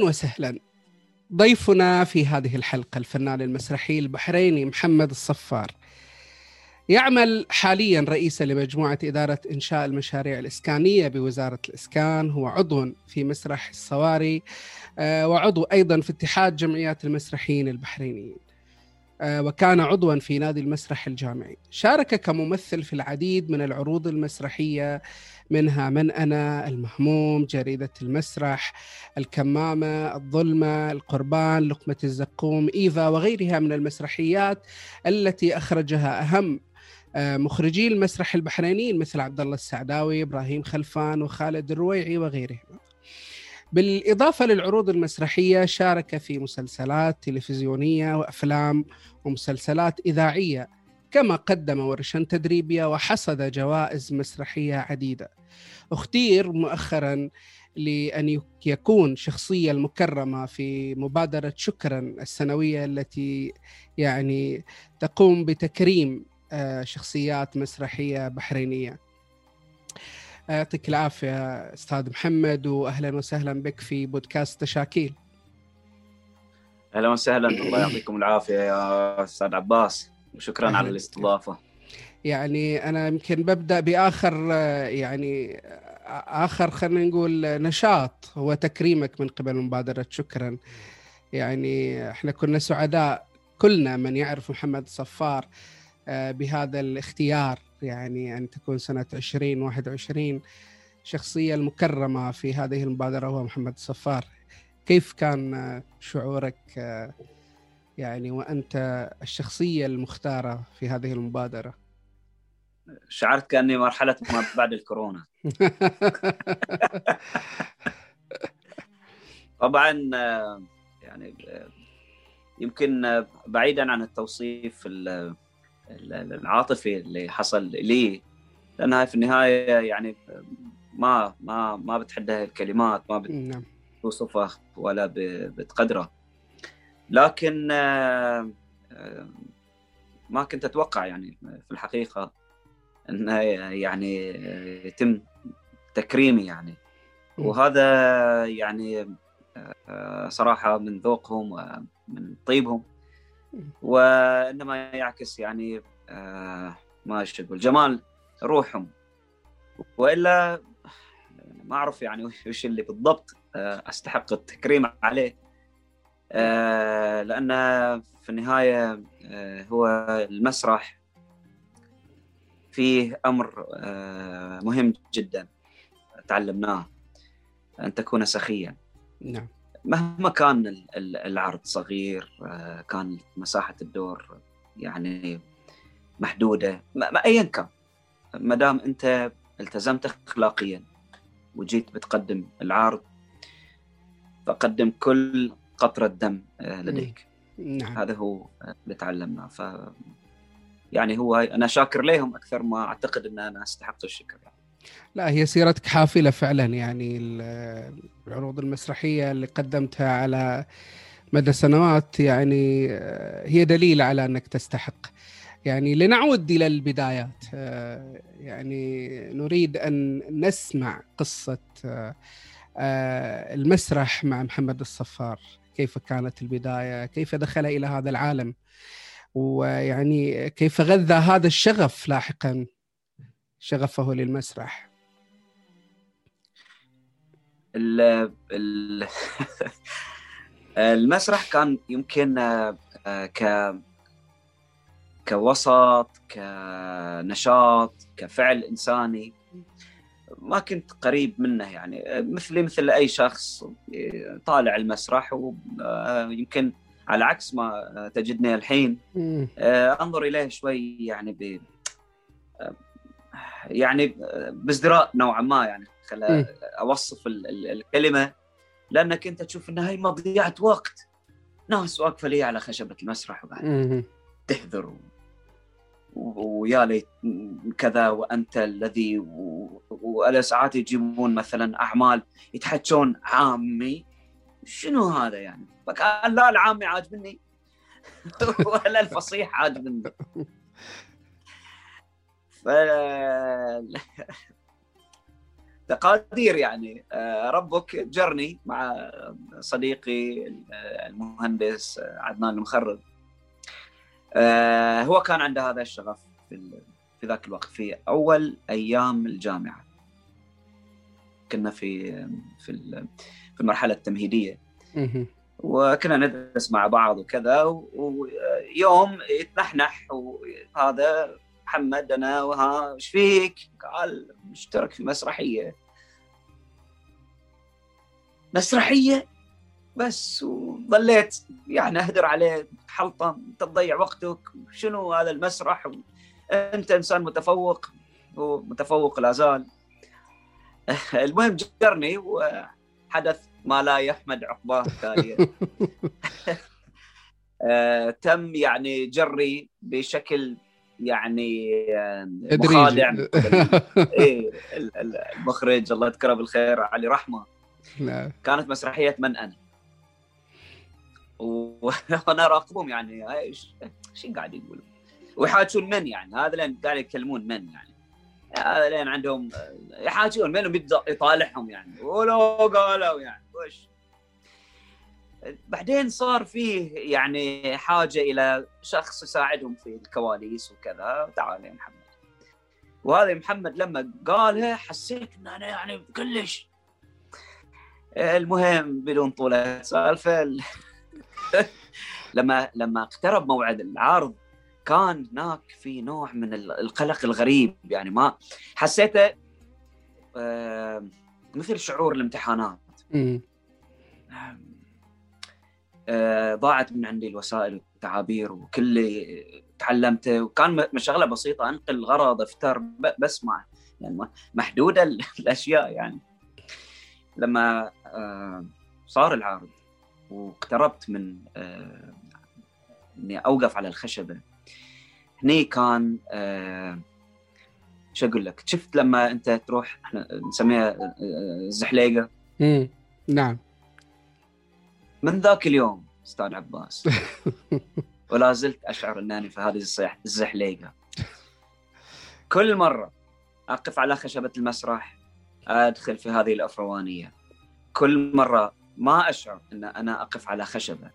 أهلا وسهلا. ضيفنا في هذه الحلقة الفنان المسرحي البحريني محمد الصفار. يعمل حاليا رئيسا لمجموعة إدارة إنشاء المشاريع الإسكانية بوزارة الإسكان. هو عضو في مسرح الصواري آه، وعضو أيضا في اتحاد جمعيات المسرحيين البحرينيين. وكان عضوا في نادي المسرح الجامعي. شارك كممثل في العديد من العروض المسرحية منها من أنا المهموم جريدة المسرح الكمامة الظلمة القربان لقمة الزقوم إيفا وغيرها من المسرحيات التي أخرجها أهم آه، مخرجي المسرح البحرينيين مثل عبد الله السعداوي إبراهيم خلفان وخالد الرويعي وغيرهم. بالإضافة للعروض المسرحية شارك في مسلسلات تلفزيونية وأفلام ومسلسلات إذاعية كما قدم ورشا تدريبية وحصد جوائز مسرحية عديدة. أختير مؤخرا لأن يكون شخصية المكرمة في مبادرة شكرا السنوية التي يعني تقوم بتكريم آه، شخصيات مسرحية بحرينية. يعطيك العافية أستاذ محمد وأهلا وسهلا بك في بودكاست تشاكيل. أهلا وسهلا. الله يعطيكم العافية يا أستاذ عباس. وشكرا على الاستضافة. يعني أنا يمكن ببدأ بآخر يعني آخر خلينا نقول نشاط هو تكريمك من قبل مبادرة شكرا. يعني إحنا كنا سعداء كلنا من يعرف محمد صفار آه، بهذا الاختيار. يعني أن تكون سنة 2021 شخصية المكرمة في هذه المبادرة هو محمد صفار كيف كان شعورك يعني وأنت الشخصية المختارة في هذه المبادرة؟ شعرت كأني مرحلة ما بعد الكورونا. طبعا يعني يمكن بعيدا عن التوصيف العاطفي اللي حصل لي. لأنها في النهاية يعني ما ما ما بتحدها الكلمات ما نعم. بتوصفها ولا بتقدره لكن ما كنت أتوقع يعني في الحقيقة انه يعني يتم تكريمي يعني. وهذا يعني صراحة من ذوقهم ومن طيبهم. وإنما يعكس يعني ما أقول. جمال روحهم. وإلا ما أعرف يعني وش اللي بالضبط أستحق التكريم عليه. لأن في النهاية هو المسرح فيه أمر آه، مهم جدا. تعلمناه. أن تكون سخيا. نعم. مهما كان العرض صغير آه، كان مساحة الدور يعني محدودة ما ايا كان ما دام أنت التزمت اخلاقيا وجيت بتقدم العرض فقدم كل قطرة دم آه، لديك نعم. هذا هو اللي تعلمناه ف يعني هو أنا شاكر لهم أكثر ما أعتقد إن أنا استحق الشكر يعني. لا هي سيرتك حافلة فعلا يعني العروض المسرحية اللي قدمتها على مدى سنوات يعني آه، هي دليل على أنك تستحق. يعني لنعود إلى البدايات آه، يعني نريد أن نسمع قصة آه، المسرح مع محمد الصفار. كيف كانت البداية؟ كيف دخل إلى هذا العالم؟ ويعني كيف غذى هذا الشغف لاحقا؟ شغفه للمسرح. ال ال المسرح كان يمكن آه، ك كوسط كنشاط كفعل إنساني. ما كنت قريب منه يعني. مثلي مثل أي شخص طالع المسرح ويمكن على عكس ما تجدني الحين. أنظر إليه شوي يعني ب يعني بازدراء نوعا ما يعني خل أوصف الكلمة. لأنك أنت تشوف إنها هي مضيعة وقت. ناس واقفة لي على خشبة المسرح وبعد تحذر ويا ليت كذا وأنت الذي وعلى ساعات يجيبون مثلا أعمال يتحجون عامي. شنو هذا يعني؟ فكان لا العامي عاجبني ولا الفصيح عاجبني. تقادير يعني. آه، ربك جرني مع صديقي المهندس عدنان المخرب. آه، هو كان عنده هذا الشغف في في ذاك الوقت في أول أيام الجامعة. كنا في في في المرحلة التمهيدية. وكنا ندرس مع بعض وكذا ويوم يتنحنح وهذا محمد أنا وها إيش فيك؟ قال مشترك في مسرحية. مسرحية؟ بس وظليت يعني أهدر عليه. حلطة انت تضيع وقتك. شنو هذا المسرح؟ أنت إنسان متفوق. ومتفوق لا زال. المهم جرني وحدث ما لا يحمد عقباه التاليه آه، تم يعني جري بشكل يعني مخادع إيه المخرج الله يذكره بالخير علي رحمة. نعم. كانت مسرحية من أنا. وأنا اراقبهم يعني إيش قاعد يقولوا؟ ويحاجون من يعني هذا لين قاعد يتكلمون من يعني. هذا لين عندهم يحاجون من يطالعهم يعني. ولو قالوا يعني وش؟ بعدين صار فيه يعني حاجة إلى شخص يساعدهم في الكواليس وكذا. تعال يا محمد. وهذا محمد لما قالها حسيت ان أنا يعني كلش. المهم بدون طولة سالفة لما لما اقترب موعد العرض كان هناك في نوع من القلق الغريب. يعني ما حسيته آه، مثل شعور الامتحانات. ضاعت من عندي الوسائل والتعابير وكل اللي تعلمته. وكان مشغلة بسيطة أنقل غرض أفتر بسمع يعني محدودة الأشياء يعني. لما آه، صار العرض واقتربت من آه، إني أوقف على الخشبة هني كان شو أقول لك؟ شفت لما أنت تروح إحنا نسميها الزحليقة؟ نعم. من ذاك اليوم أستاذ عباس؟ ولا زلت أشعر أنني في هذه الزحليقة. كل مرة أقف على خشبة المسرح أدخل في هذه الأفروانية. كل مرة ما أشعر أن أنا أقف على خشبة.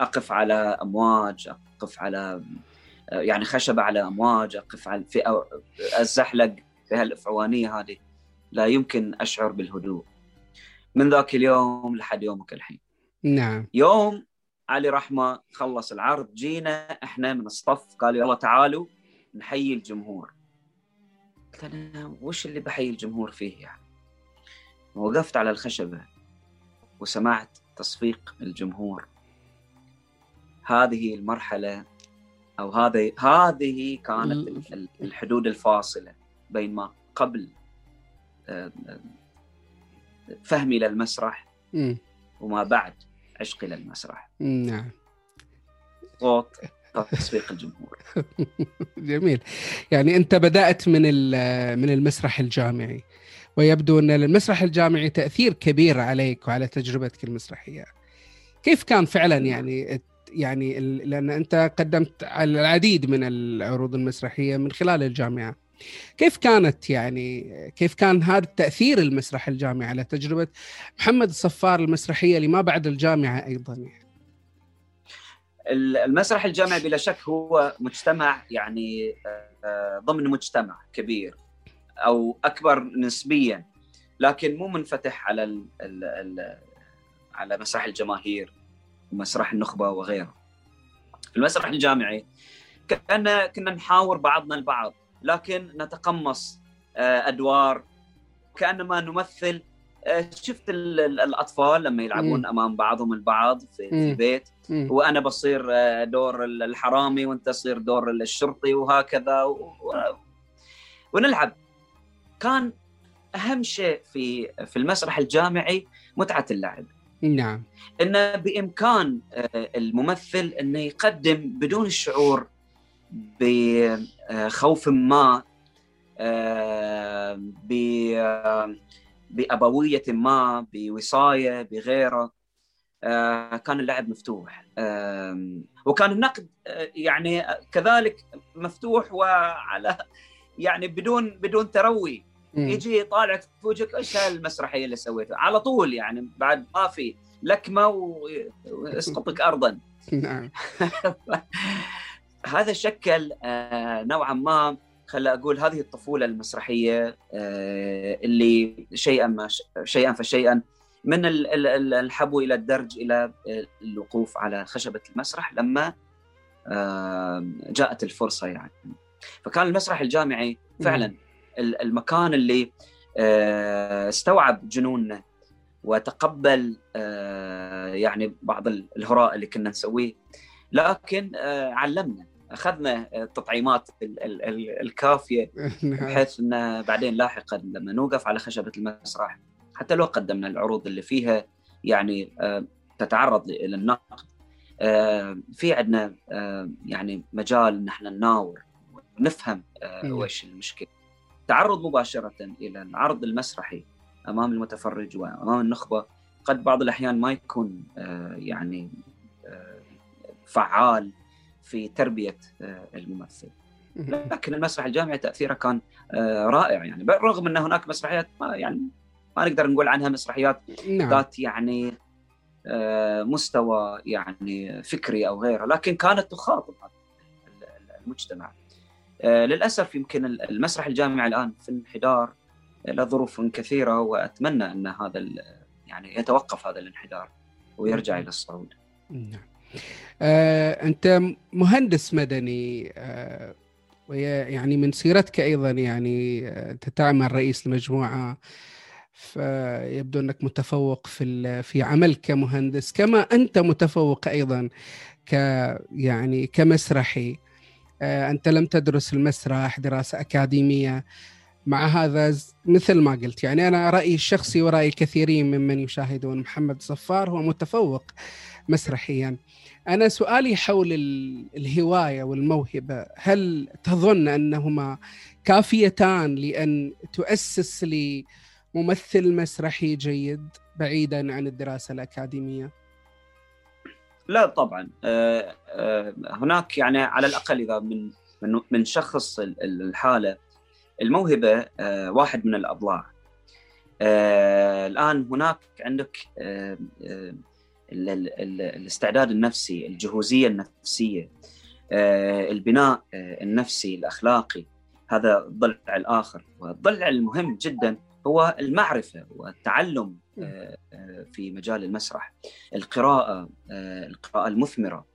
أقف على أمواج أقف على يعني خشبة على أمواج أقف على في الزحلق في هالافعوانيه هذه. لا يمكن أشعر بالهدوء. من ذاك اليوم لحد يومك الحين. نعم. يوم علي رحمة خلص العرض جينا إحنا من الصف قالوا يلا تعالوا نحيي الجمهور. قلت أنا وش اللي بحيي الجمهور فيه يعني؟ وقفت على الخشبة وسمعت تصفيق الجمهور. هذه المرحلة أو هذه هذه كانت الحدود الفاصلة بين ما قبل فهمي للمسرح وما بعد. عشقي للمسرح نعم. صوت تصفيق الجمهور. جميل. يعني أنت بدأت من من المسرح الجامعي ويبدو أن المسرح الجامعي تأثير كبير عليك وعلى تجربتك المسرحية. كيف كان فعلا يعني يعني لأن أنت قدمت العديد من العروض المسرحية من خلال الجامعة. كيف كانت يعني كيف كان هذا التاثير المسرح الجامعي على تجربة محمد الصفار المسرحية لما بعد الجامعة أيضا يعني. المسرح الجامعي بلا شك هو مجتمع يعني آه، ضمن مجتمع كبير أو أكبر نسبيا لكن مو منفتح على ال ال ال على مسرح الجماهير ومسرح النخبة وغيره. المسرح الجامعي كان كنا نحاور بعضنا البعض لكن نتقمص أدوار. كانما نمثل شفت الأطفال لما يلعبون م. أمام بعضهم البعض في, في البيت. م. وأنا بصير دور الحرامي وأنت تصير دور الشرطي وهكذا. و... ونلعب. كان أهم شيء في في المسرح الجامعي متعة اللعب نعم. إنه بإمكان الممثل إنه يقدم بدون الشعور بخوف ما بأبوية ما بوصاية بغيره. كان اللعب مفتوح. وكان النقد يعني كذلك مفتوح وعلى يعني بدون بدون تروي. يجي يطالعك في وجهك إيش هالمسرحية اللي سويتها؟ على طول يعني بعد ما في لكمة ويسقطك ارضا. نعم. هذا شكل نوعا ما خل أقول هذه الطفولة المسرحية اللي شيئا ما شيئا فشيئا من الحبو إلى الدرج إلى الوقوف على خشبة المسرح لما جاءت الفرصة يعني. فكان المسرح الجامعي فعلا المكان اللي استوعب جنوننا وتقبل يعني بعض الهراء اللي كنا نسويه لكن علمنا. أخذنا التطعيمات الكافية نعم. بحيث ان بعدين لاحقا لما نوقف على خشبة المسرح حتى لو قدمنا العروض اللي فيها يعني تتعرض للنقد في عندنا يعني مجال إن إحنا نناور ونفهم. وش المشكلة تعرض مباشرة إلى العرض المسرحي أمام المتفرج وأمام النخبة قد بعض الأحيان ما يكون يعني فعال في تربية الممثل لكن المسرح الجامعي تأثيره كان رائع يعني بالرغم أن هناك مسرحيات ما يعني ما نقدر نقول عنها مسرحيات نعم. ذات يعني مستوى يعني فكري أو غيره لكن كانت تخاطب المجتمع للأسف يمكن المسرح الجامعي الآن في انحدار لظروف كثيرة وأتمنى أن هذا يعني يتوقف هذا الانحدار ويرجع إلى الصعود. نعم. آه، أنت مهندس مدني آه، ويعني من سيرتك أيضا يعني آه، أنت تعمل رئيس لمجموعة فيبدو أنك متفوق في في عملك كمهندس. كما أنت متفوق أيضا ك يعني كمسرحي. أنت لم تدرس المسرح دراسة أكاديمية. مع هذا مثل ما قلت. يعني أنا رأيي الشخصي ورأي كثيرين ممن يشاهدون محمد صفار هو متفوق مسرحيا. أنا سؤالي حول الهواية والموهبة هل تظن أنهما كافيتان لأن تؤسس لي ممثل مسرحي جيد بعيدا عن الدراسة الأكاديمية؟ لا طبعا. آه، آه، هناك يعني على الأقل إذا من من شخص الحالة الموهبة آه، واحد من الأضلاع. الآن هناك عندك الاستعداد النفسي الجهوزية النفسية البناء النفسي الأخلاقي. هذا الضلع الآخر. والضلع المهم جدا هو المعرفة والتعلم في مجال المسرح. القراءة القراءة المثمرة.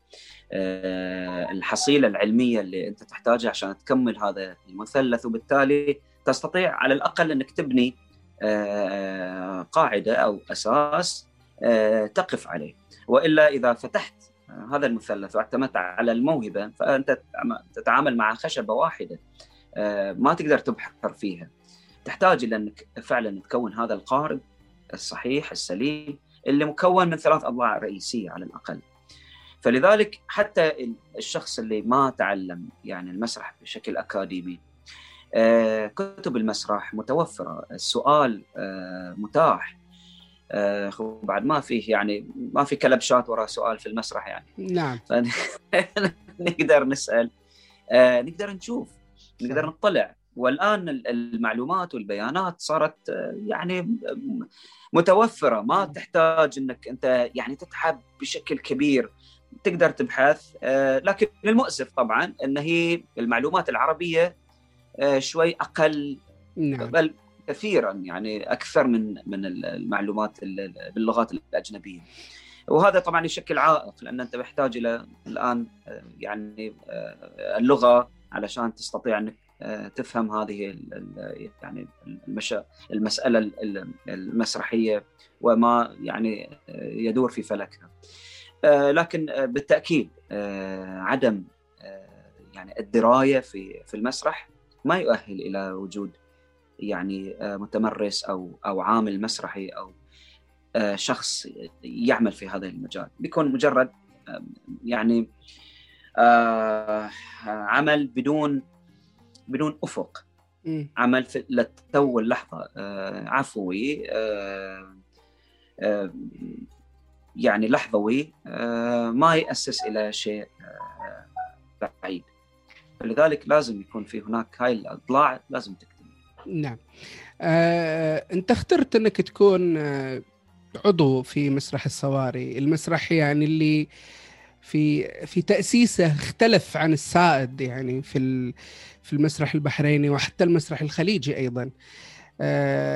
الحصيلة العلمية اللي أنت تحتاجها عشان تكمل هذا المثلث وبالتالي تستطيع على الأقل أنك تبني قاعدة أو أساس تقف عليه وإلا إذا فتحت هذا المثلث واعتمدت على الموهبة فأنت تتعامل مع خشبة واحدة ما تقدر تبحر فيها تحتاج إلى أنك فعلا تكون هذا القارب الصحيح السليم اللي مكون من ثلاث أضلاع رئيسية على الأقل. فلذلك حتى الشخص اللي ما تعلم يعني المسرح بشكل أكاديمي آه، كتب المسرح متوفرة، السؤال آه، متاح. آه، بعد ما فيه يعني ما في كلبشات وراء سؤال في المسرح يعني. نعم. نقدر نسأل نقدر نشوف نقدر نطلع. والآن المعلومات والبيانات صارت يعني متوفرة. ما تحتاج إنك أنت يعني تتعب بشكل كبير. تقدر تبحث لكن المؤسف طبعا إن هي المعلومات العربية شوي أقل نعم. بل كثيرا يعني أكثر من من المعلومات باللغات الأجنبية وهذا طبعا يشكل عائق لأن أنت محتاج إلى الآن يعني اللغة علشان تستطيع أنك تفهم هذه يعني المسألة المسرحية وما يعني يدور في فلكها. لكن بالتأكيد عدم يعني الدراية في في المسرح ما يؤهل إلى وجود يعني متمرس أو أو عامل مسرحي أو شخص يعمل في هذا المجال. بيكون مجرد يعني عمل بدون بدون أفق. عمل في للتو واللحظه عفوي يعني لحظوي ما يأسس إلى شيء بعيد. فلذلك لازم يكون في هناك هاي الأضلاع لازم تكتمل. نعم. آه، أنت اخترت إنك تكون آه، عضو في مسرح الصواري. المسرح يعني اللي في في تأسيسه اختلف عن السائد يعني في في المسرح البحريني وحتى المسرح الخليجي أيضا. آه،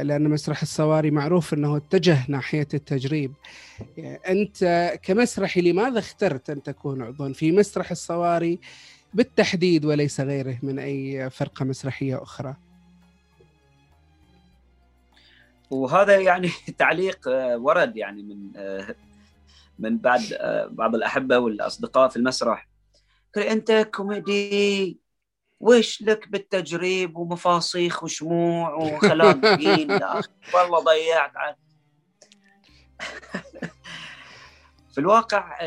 لأن مسرح الصواري معروف إنه اتجه ناحية التجريب. أنت كمسرحي لماذا اخترت أن تكون عضوا في مسرح الصواري بالتحديد وليس غيره من أي فرقة مسرحية أخرى. وهذا يعني تعليق آه، ورد يعني من آه، من بعد آه، بعض الأحبة والأصدقاء في المسرح. أنت كوميدي وش لك بالتجريب ومفاصيخ وشموع وخلاقين والله ضيعت عن في الواقع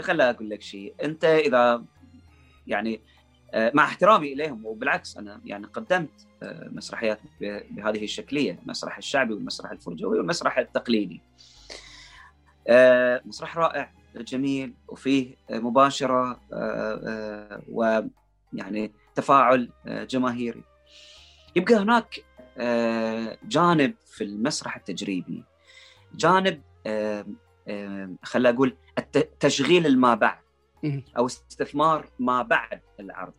خليني أقول لك شيء. أنت إذا يعني مع احترامي إليهم وبالعكس أنا يعني قدمت مسرحيات بهذه الشكلية المسرح الشعبي والمسرح الفرجوي والمسرح التقليدي. آه، مسرح رائع جميل وفيه مباشرة آه، آه، ويعني تفاعل جماهيري. يبقى هناك جانب في المسرح التجريبي. جانب خلينا أقول تشغيل الما بعد. أو استثمار ما بعد العرض.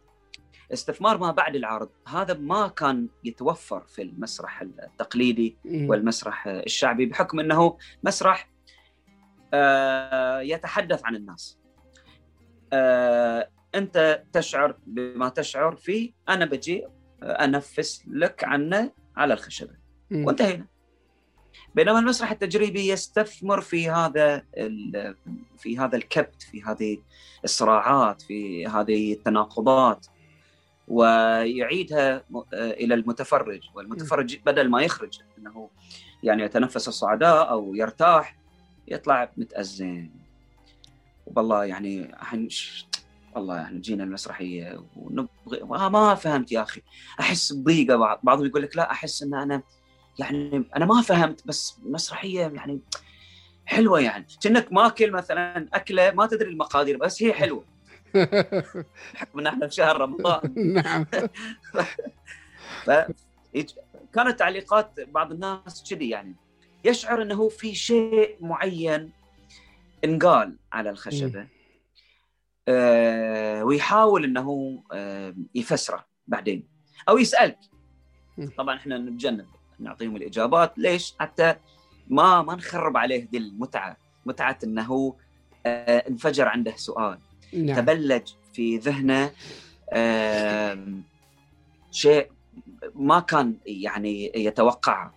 استثمار ما بعد العرض هذا ما كان يتوفر في المسرح التقليدي والمسرح الشعبي بحكم أنه مسرح آه، يتحدث عن الناس. آه، أنت تشعر بما تشعر فيه أنا بجي أنفس لك عنه على الخشبة. وانتهينا. بينما المسرح التجريبي يستثمر في هذا في هذا الكبت في هذه الصراعات في هذه التناقضات ويعيدها إلى المتفرج. والمتفرج بدل ما يخرج إنه يعني يتنفس الصعداء أو يرتاح يطلع متأزم. والله يعني والله يعني جينا المسرحيه ونبغي ما فهمت يا أخي. أحس بضيقة بعضهم يقول لك لا أحس إن أنا يعني أنا ما فهمت بس مسرحية يعني حلوة يعني. كأنك ماكل مثلا أكلة ما تدري المقادير بس هي حلوة. بحكم ان إحنا في شهر رمضان. نعم. ف كانت تعليقات بعض الناس كذي يعني. يشعر إنه في شيء معين انقال على الخشبة. آه ويحاول إنه آه يفسره بعدين. أو يسألك. طبعا إحنا نتجنب نعطيهم الإجابات. ليش؟ حتى ما ما نخرب عليه دي المتعة. متعة إنه آه انفجر عنده سؤال. نعم. تبلج في ذهنه آه شيء ما كان يعني يتوقعه.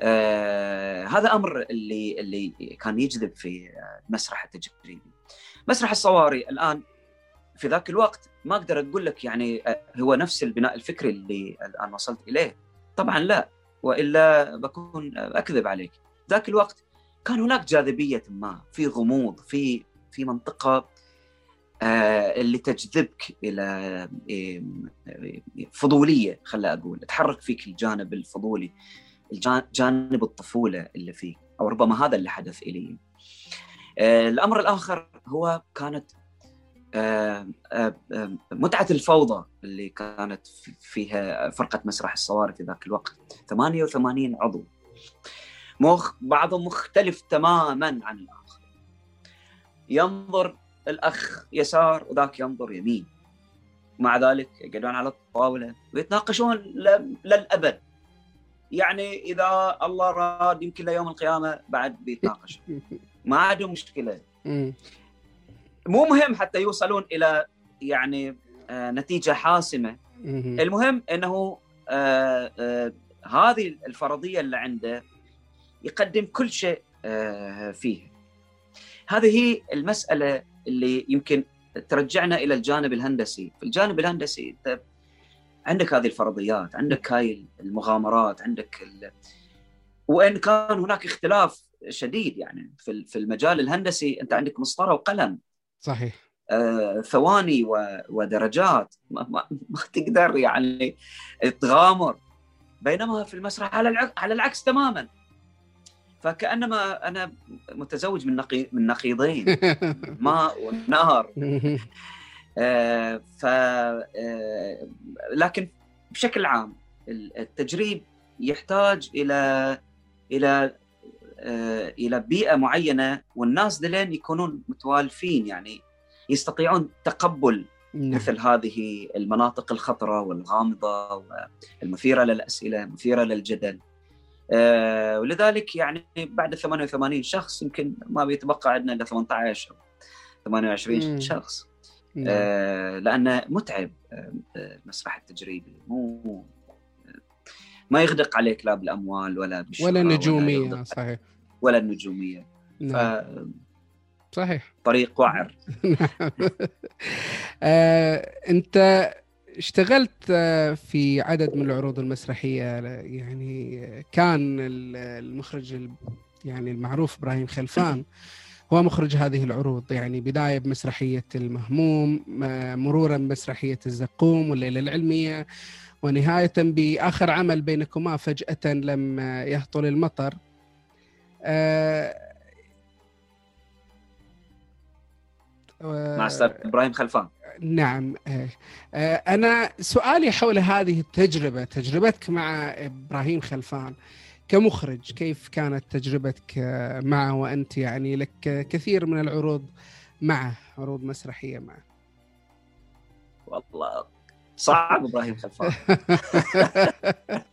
آه هذا أمر اللي اللي كان يجذب في المسرح التجريبي مسرح الصواري الآن في ذاك الوقت ما أقدر أقول لك يعني آه، هو نفس البناء الفكري اللي الآن وصلت إليه. طبعا لا وإلا بكون أكذب عليك. ذاك الوقت كان هناك جاذبية ما في غموض في في منطقة آه اللي تجذبك إلى آه، فضولية خلى أقول. تحرك فيك الجانب الفضولي جانب الطفولة اللي فيك أو ربما هذا اللي حدث إلي. الأمر الآخر هو كانت آه، آه، آه، متعة الفوضى اللي كانت فيها فرقة مسرح الصواري في ذاك الوقت 88 عضو. مخ بعضهم مختلف تماما عن الآخر. ينظر الأخ يسار وذاك ينظر يمين. مع ذلك يقعدون على الطاولة ويتناقشون للأبد. يعني إذا الله راد يمكن ليوم القيامة بعد بيتناقش ما عندهم مشكلة. مو مهم حتى يوصلون إلى يعني آه نتيجة حاسمة. المهم إنه آه آه هذه الفرضية اللي عنده يقدم كل شيء فيه. هذه هي المسألة اللي يمكن ترجعنا إلى الجانب الهندسي. في الجانب الهندسي أنت عندك هذه الفرضيات عندك هاي المغامرات عندك ال... وإن كان هناك اختلاف شديد يعني في في المجال الهندسي أنت عندك مسطرة وقلم. صحيح. آه ثواني. ودرجات. ما, ما, ما تقدر يعني تغامر. بينما في المسرح على العكس على العكس تماما. فكأنما أنا متزوج من نقي من نقيضين. ماء ونهر. آه ف آه لكن بشكل عام التجريب يحتاج إلى إلى إلى بيئة معينة والناس دلين يكونون متوالفين يعني يستطيعون تقبل نعم. مثل هذه المناطق الخطرة والغامضة والمثيرة للأسئلة مثيرة للجدل آه ولذلك يعني بعد 88 شخص يمكن ما بيتبقى عندنا إلا 18 أو 28 مم. شخص نعم. آه لأنه متعب آه المسرح التجريبي مو ما يغدق عليك لا بالأموال ولا بالشهره ولا النجومية ولا صحيح. ولا النجومية. نعم. ف صحيح. طريق وعر. آه، أنت اشتغلت في عدد من العروض المسرحية يعني كان المخرج يعني المعروف إبراهيم خلفان هو مخرج هذه العروض يعني بداية بمسرحية المهموم مرورا بمسرحية الزقوم والليلة العلمية ونهاية بآخر عمل بينكما فجأة لم يهطل المطر. آه، مع أستاذ إبراهيم خلفان. نعم آه، آه، أنا سؤالي حول هذه التجربة تجربتك مع إبراهيم خلفان كمخرج كيف كانت تجربتك معه وأنت؟ يعني لك كثير من العروض معه عروض مسرحية معه. والله صعب إبراهيم خلفان.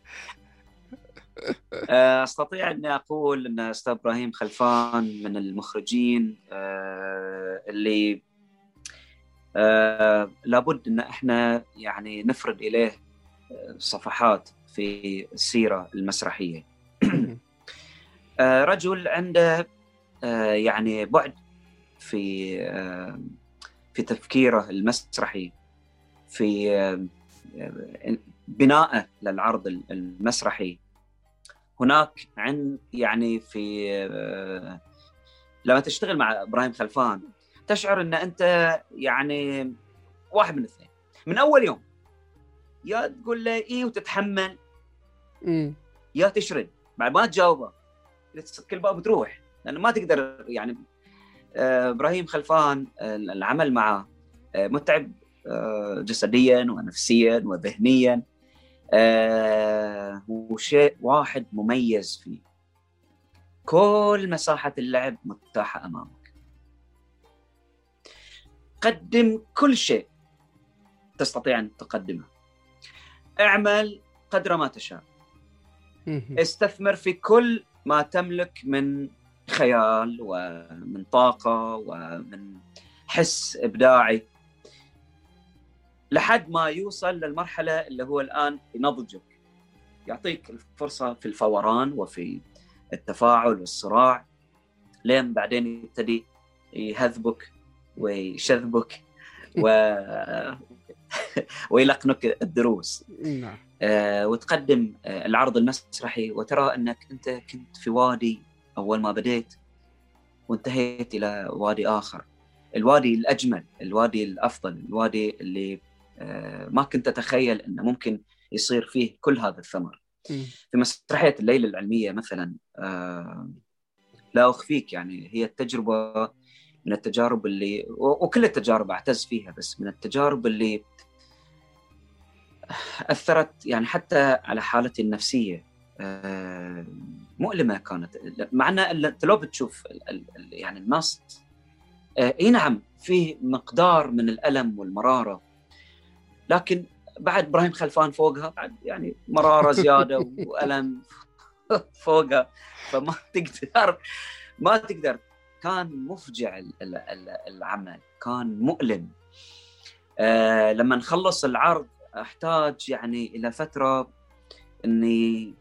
آه، أستطيع اني أقول أن أستاذ إبراهيم خلفان من المخرجين آه، اللي آه، لابد أن إحنا يعني نفرد إليه صفحات في السيرة المسرحية. رجل عنده يعني بعد في في تفكيره المسرحي. في بنائه للعرض المسرحي. هناك عن يعني في آه، لما تشتغل مع إبراهيم خلفان تشعر إن أنت يعني واحد من الاثنين. من أول يوم يا تقول له اي وتتحمل يا تشرد. بعد ما تجاوبه تسك الباب وتروح لأنه ما تقدر يعني آه، إبراهيم خلفان آه، العمل معه متعب جسديا ونفسيا وذهنيا. آه وشيء واحد مميز فيه. كل مساحة اللعب متاحة أمامك. قدم كل شيء تستطيع أن تقدمه. اعمل قدر ما تشاء. استثمر في كل ما تملك من خيال ومن طاقة ومن حس إبداعي. لحد ما يوصل للمرحلة اللي هو الآن ينضجك. يعطيك الفرصة في الفوران وفي التفاعل والصراع لين بعدين يبتدي يهذبك ويشذبك و ويلقنك الدروس. نعم. آه وتقدم آه العرض المسرحي. وترى أنك أنت كنت في وادي أول ما بديت وانتهيت إلى وادي آخر. الوادي الأجمل الوادي الأفضل الوادي اللي ما كنت أتخيل إنه ممكن يصير فيه كل هذا الثمر. في مسرحيه الليلة العلمية مثلا آه، لا أخفيك يعني هي التجربة من التجارب اللي وكل التجارب أعتز فيها بس من التجارب اللي أثرت يعني حتى على حالتي النفسية آه، مؤلمة كانت. مع إن لو بتشوف يعني النص إي نعم فيه مقدار من الألم والمرارة لكن بعد إبراهيم خلفان فوقها بعد يعني مرارة زيادة وألم فوقها فما تقدر ما تقدر. كان مفجع العمل كان مؤلم. آه لما نخلص العرض أحتاج يعني إلى فترة إني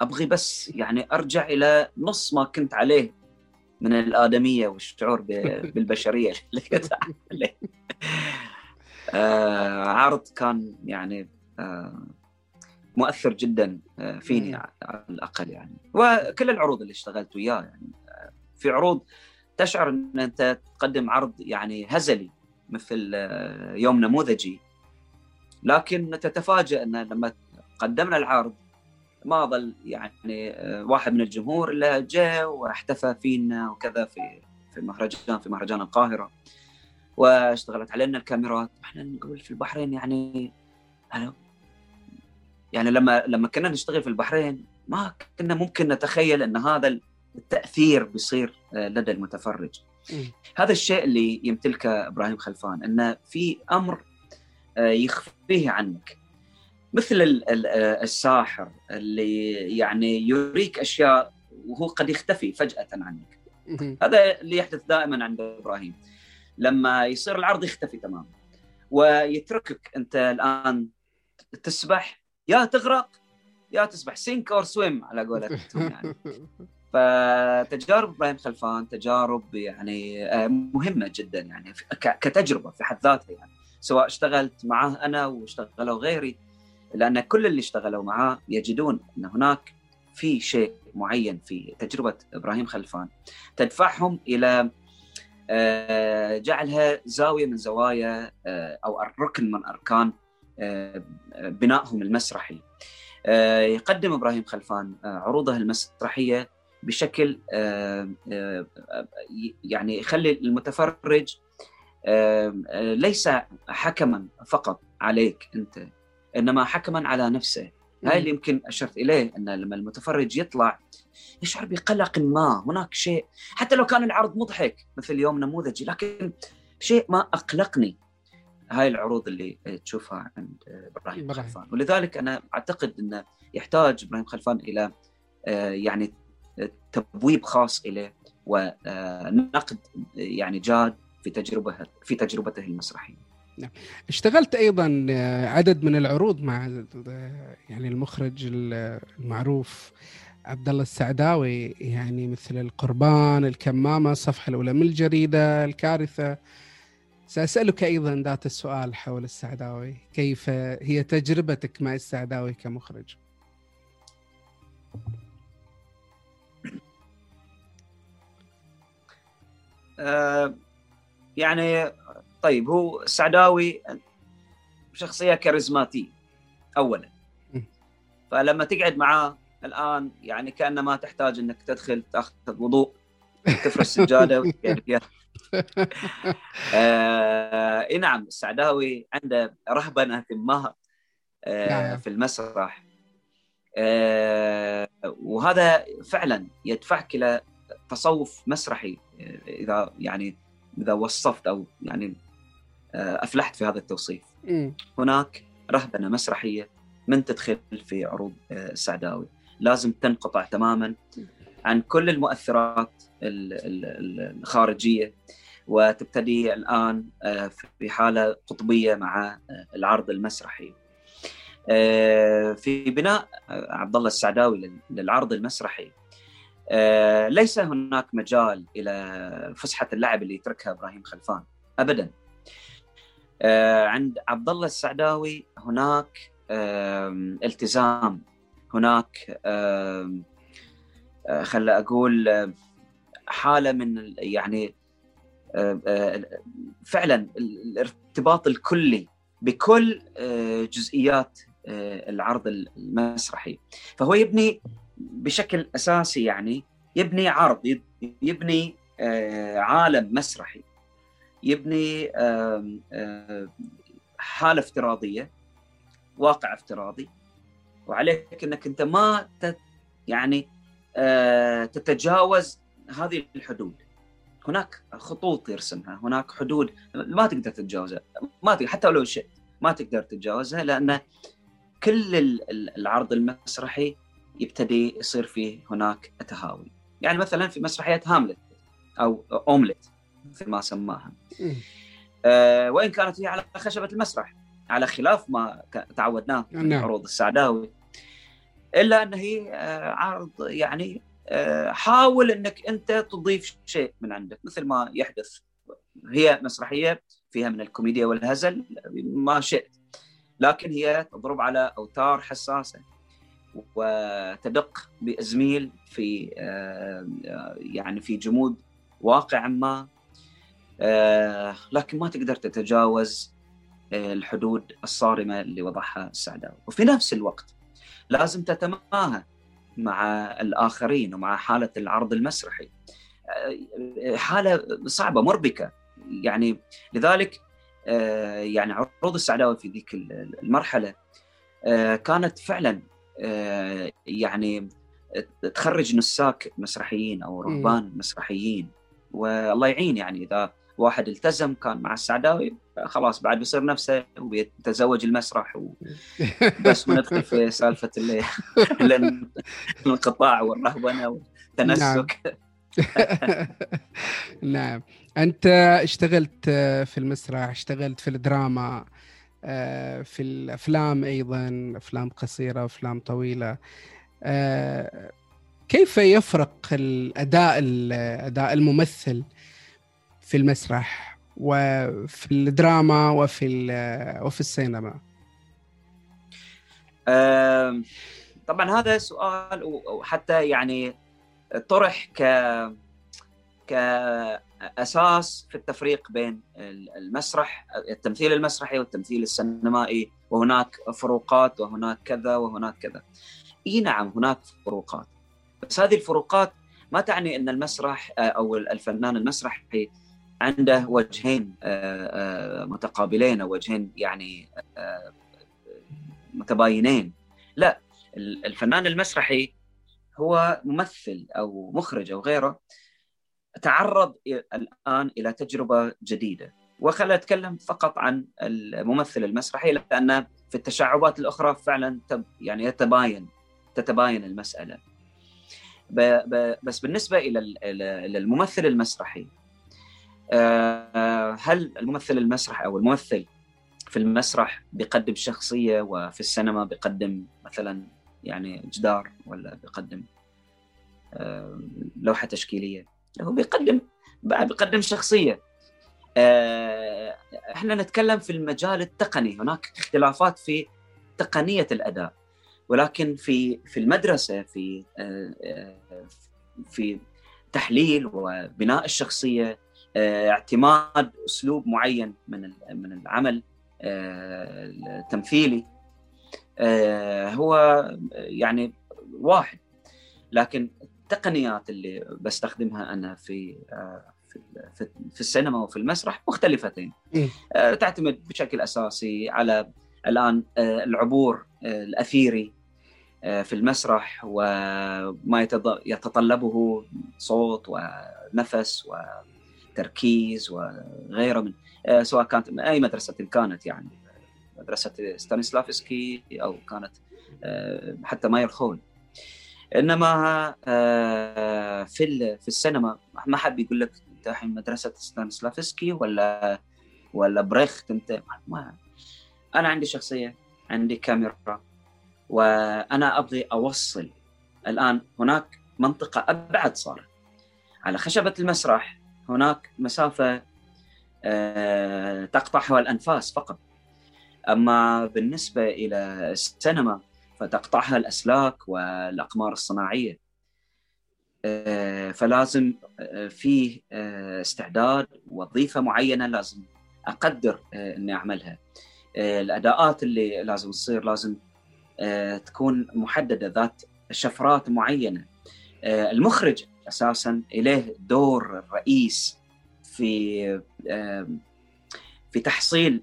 أبغي بس يعني أرجع إلى نص ما كنت عليه من الآدمية والشعور بالبشرية اللي كنت عليه. آه عرض كان يعني آه مؤثر جدا آه، فيني على الأقل يعني. وكل العروض اللي اشتغلت وياه يعني في عروض تشعر إن أنت تقدم عرض يعني هزلي مثل يوم نموذجي. لكن تتفاجأ إن لما قدمنا العرض ما ظل يعني واحد من الجمهور إلا جاء واحتفى فينا وكذا في في المهرجان في مهرجان القاهرة. واشتغلت علينا الكاميرات. إحنا نقول في البحرين يعني يعني لما لما كنا نشتغل في البحرين ما كنا ممكن نتخيل إن هذا التأثير بيصير آه، لدى المتفرج. هذا الشيء اللي يمتلكه إبراهيم خلفان انه في أمر آه، يخفيه عنك. مثل آه، الساحر اللي يعني يريك أشياء وهو قد يختفي فجأة عنك. هذا اللي يحدث دائما عند إبراهيم. لما يصير العرض يختفي تماما. ويتركك أنت الآن تسبح يا تغرق يا تسبح. سينك أور سويم على قولتهم يعني. فتجارب إبراهيم خلفان تجارب يعني آه، مهمة جدا يعني كتجربة في حد ذاتها يعني. سواء اشتغلت معه أنا واشتغلوا غيري لأن كل اللي اشتغلوا معاه يجدون أن هناك في شيء معين في تجربة إبراهيم خلفان. تدفعهم إلى جعلها زاوية من زوايا آه، أو ركن من أركان بنائهم المسرحي. آه، يقدم إبراهيم خلفان آه، عروضه المسرحية بشكل آه، يعني يخلي المتفرج ليس حكما فقط عليك أنت إنما حكما على نفسه. هاي اللي يمكن أشرت إليه أن لما المتفرج يطلع يشعر بقلق ما هناك شيء. حتى لو كان العرض مضحك مثل يوم نموذجي لكن شيء ما أقلقني. هاي العروض اللي تشوفها عند إبراهيم خلفان. ولذلك أنا أعتقد انه يحتاج إبراهيم خلفان إلى آه، يعني تبويب خاص إليه ونقد يعني جاد في تجربة في تجربته المسرحية. نعم. اشتغلت أيضا آه، عدد من العروض مع آه، يعني المخرج المعروف عبد الله السعداوي يعني مثل القربان، الكمامة، الصفحة الأولى من الجريدة، الكارثة، سأسألك أيضا ذات السؤال حول السعداوي كيف هي تجربتك مع السعداوي كمخرج آه يعني طيب هو السعداوي شخصية كاريزماتية أولا. فلما تقعد معاه الآن يعني كأنما تحتاج أنك تدخل تأخذ وضوء تفرش سجادة آه إي نعم السعداوي عنده رهبنة ما آه نعم. في المسرح. آه وهذا فعلا يدفعك إلى تصوف مسرحي آه، إذا يعني إذا وصفت أو يعني أفلحت في هذا التوصيف م. هناك رهبنة مسرحية من تدخل في عروض آه السعداوي لازم تنقطع تماما عن كل المؤثرات الخارجية وتبتدي الآن آه، في حالة قطبية مع آه، العرض المسرحي. آه، في بناء عبد الله السعداوي للعرض المسرحي ليس هناك مجال إلى فسحة اللعب اللي يتركها إبراهيم خلفان ابدا. عند عبد الله السعداوي هناك التزام. هناك خل أقول حالة من يعني آه، آه، فعلا الارتباط الكلي بكل آه، جزئيات العرض المسرحي. فهو يبني بشكل أساسي يعني يبني عرض يبني عالم مسرحي. يبني حالة افتراضية واقع افتراضي. وعليك إنك أنت ما يعني تتجاوز هذه الحدود. هناك خطوط يرسمها هناك حدود ما تقدر تتجاوزها. ما تقدر حتى لو شئت ما تقدر تتجاوزها لأن كل العرض المسرحي يبتدي يصير فيه هناك تهاون. يعني مثلا في مسرحية هاملت أو اومليت مثل ما سماها. آه وإن كانت هي على خشبة المسرح على خلاف ما تعودناه في نعم. عروض السعداوي. إلا أن هي آه عرض يعني آه حاول إنك أنت تضيف شيء من عندك مثل ما يحدث. هي مسرحية فيها من الكوميديا والهزل ما شئت. لكن هي تضرب على أوتار حساسة وتدق بأزميل في آه، يعني في جمود واقع ما. لكن ما تقدر تتجاوز آه، الحدود الصارمة اللي وضعها السعداوي وفي نفس الوقت لازم تتماهى مع الآخرين ومع حالة العرض المسرحي. حالة صعبة مربكة. يعني لذلك يعني عروض السعداوي في ذيك المرحلة كانت فعلا آه، يعني تخرج نساك مسرحيين أو رهبان مسرحيين. والله يعين يعني إذا واحد التزم كان مع السعداوي خلاص بعد بيصير نفسه وبيتزوج المسرح بس وندخل في سالفة الانقطاع والرهبنة والتنسك. نعم. نعم. أنت اشتغلت في المسرح اشتغلت في الدراما آه، في الأفلام أيضا أفلام قصيرة أفلام طويلة. آه، كيف يفرق الأداء أداء الممثل في المسرح وفي الدراما وفي وفي السينما طبعا هذا سؤال وحتى يعني طرح ك ك أساس في التفريق بين المسرح التمثيل المسرحي والتمثيل السينمائي وهناك فروقات وهناك كذا وهناك كذا. إي نعم هناك فروقات بس هذه الفروقات ما تعني إن المسرح أو الفنان المسرحي عنده وجهين آه، آه، متقابلين أو وجهين يعني آه، متباينين. لا الفنان المسرحي هو ممثل أو مخرج أو غيره تعرض الآن إلى تجربة جديدة. وخل أتكلم فقط عن الممثل المسرحي لأن في التشعبات الأخرى فعلا يعني يتباين تتباين المسألة. بس بالنسبة إلى الممثل المسرحي هل الممثل المسرحي أو الممثل في المسرح بيقدم شخصية وفي السينما بيقدم مثلا يعني جدار ولا بيقدم آه، لوحة تشكيلية؟ هو بيقدم بيقدم شخصية. آه، إحنا نتكلم في المجال التقني. هناك اختلافات في تقنية الأداء ولكن في في المدرسة في آه، آه، في تحليل وبناء الشخصية اعتماد أسلوب معين من من العمل التمثيلي هو يعني واحد. لكن التقنيات اللي بستخدمها أنا في آه، في في السينما وفي المسرح مختلفتين. آه، تعتمد بشكل أساسي على الآن آه، العبور الأثيري في المسرح وما يتطلبه صوت ونفس وتركيز وغيره من سواء كانت أي مدرسة كانت يعني مدرسة ستانيسلافسكي أو كانت حتى ماير خول إنما آه، في في السينما ما حد بيقول لك أنت الحين مدرسة ستانسلافسكي ولا ولا بريخت أنت؟ ما أنا عندي شخصية عندي كاميرا وأنا أبغي أوصل الآن هناك منطقة أبعد صار على خشبة المسرح هناك مسافة آه، تقطعها الأنفاس فقط. أما بالنسبة إلى السينما فتقطعها الأسلاك والأقمار الصناعية. آه، فلازم آه، فيه استعداد وظيفه معينة لازم أقدر إني أعملها. الأداءات اللي لازم تصير لازم تكون محددة ذات شفرات معينة. المخرج أساسا إليه دور رئيس في في تحصيل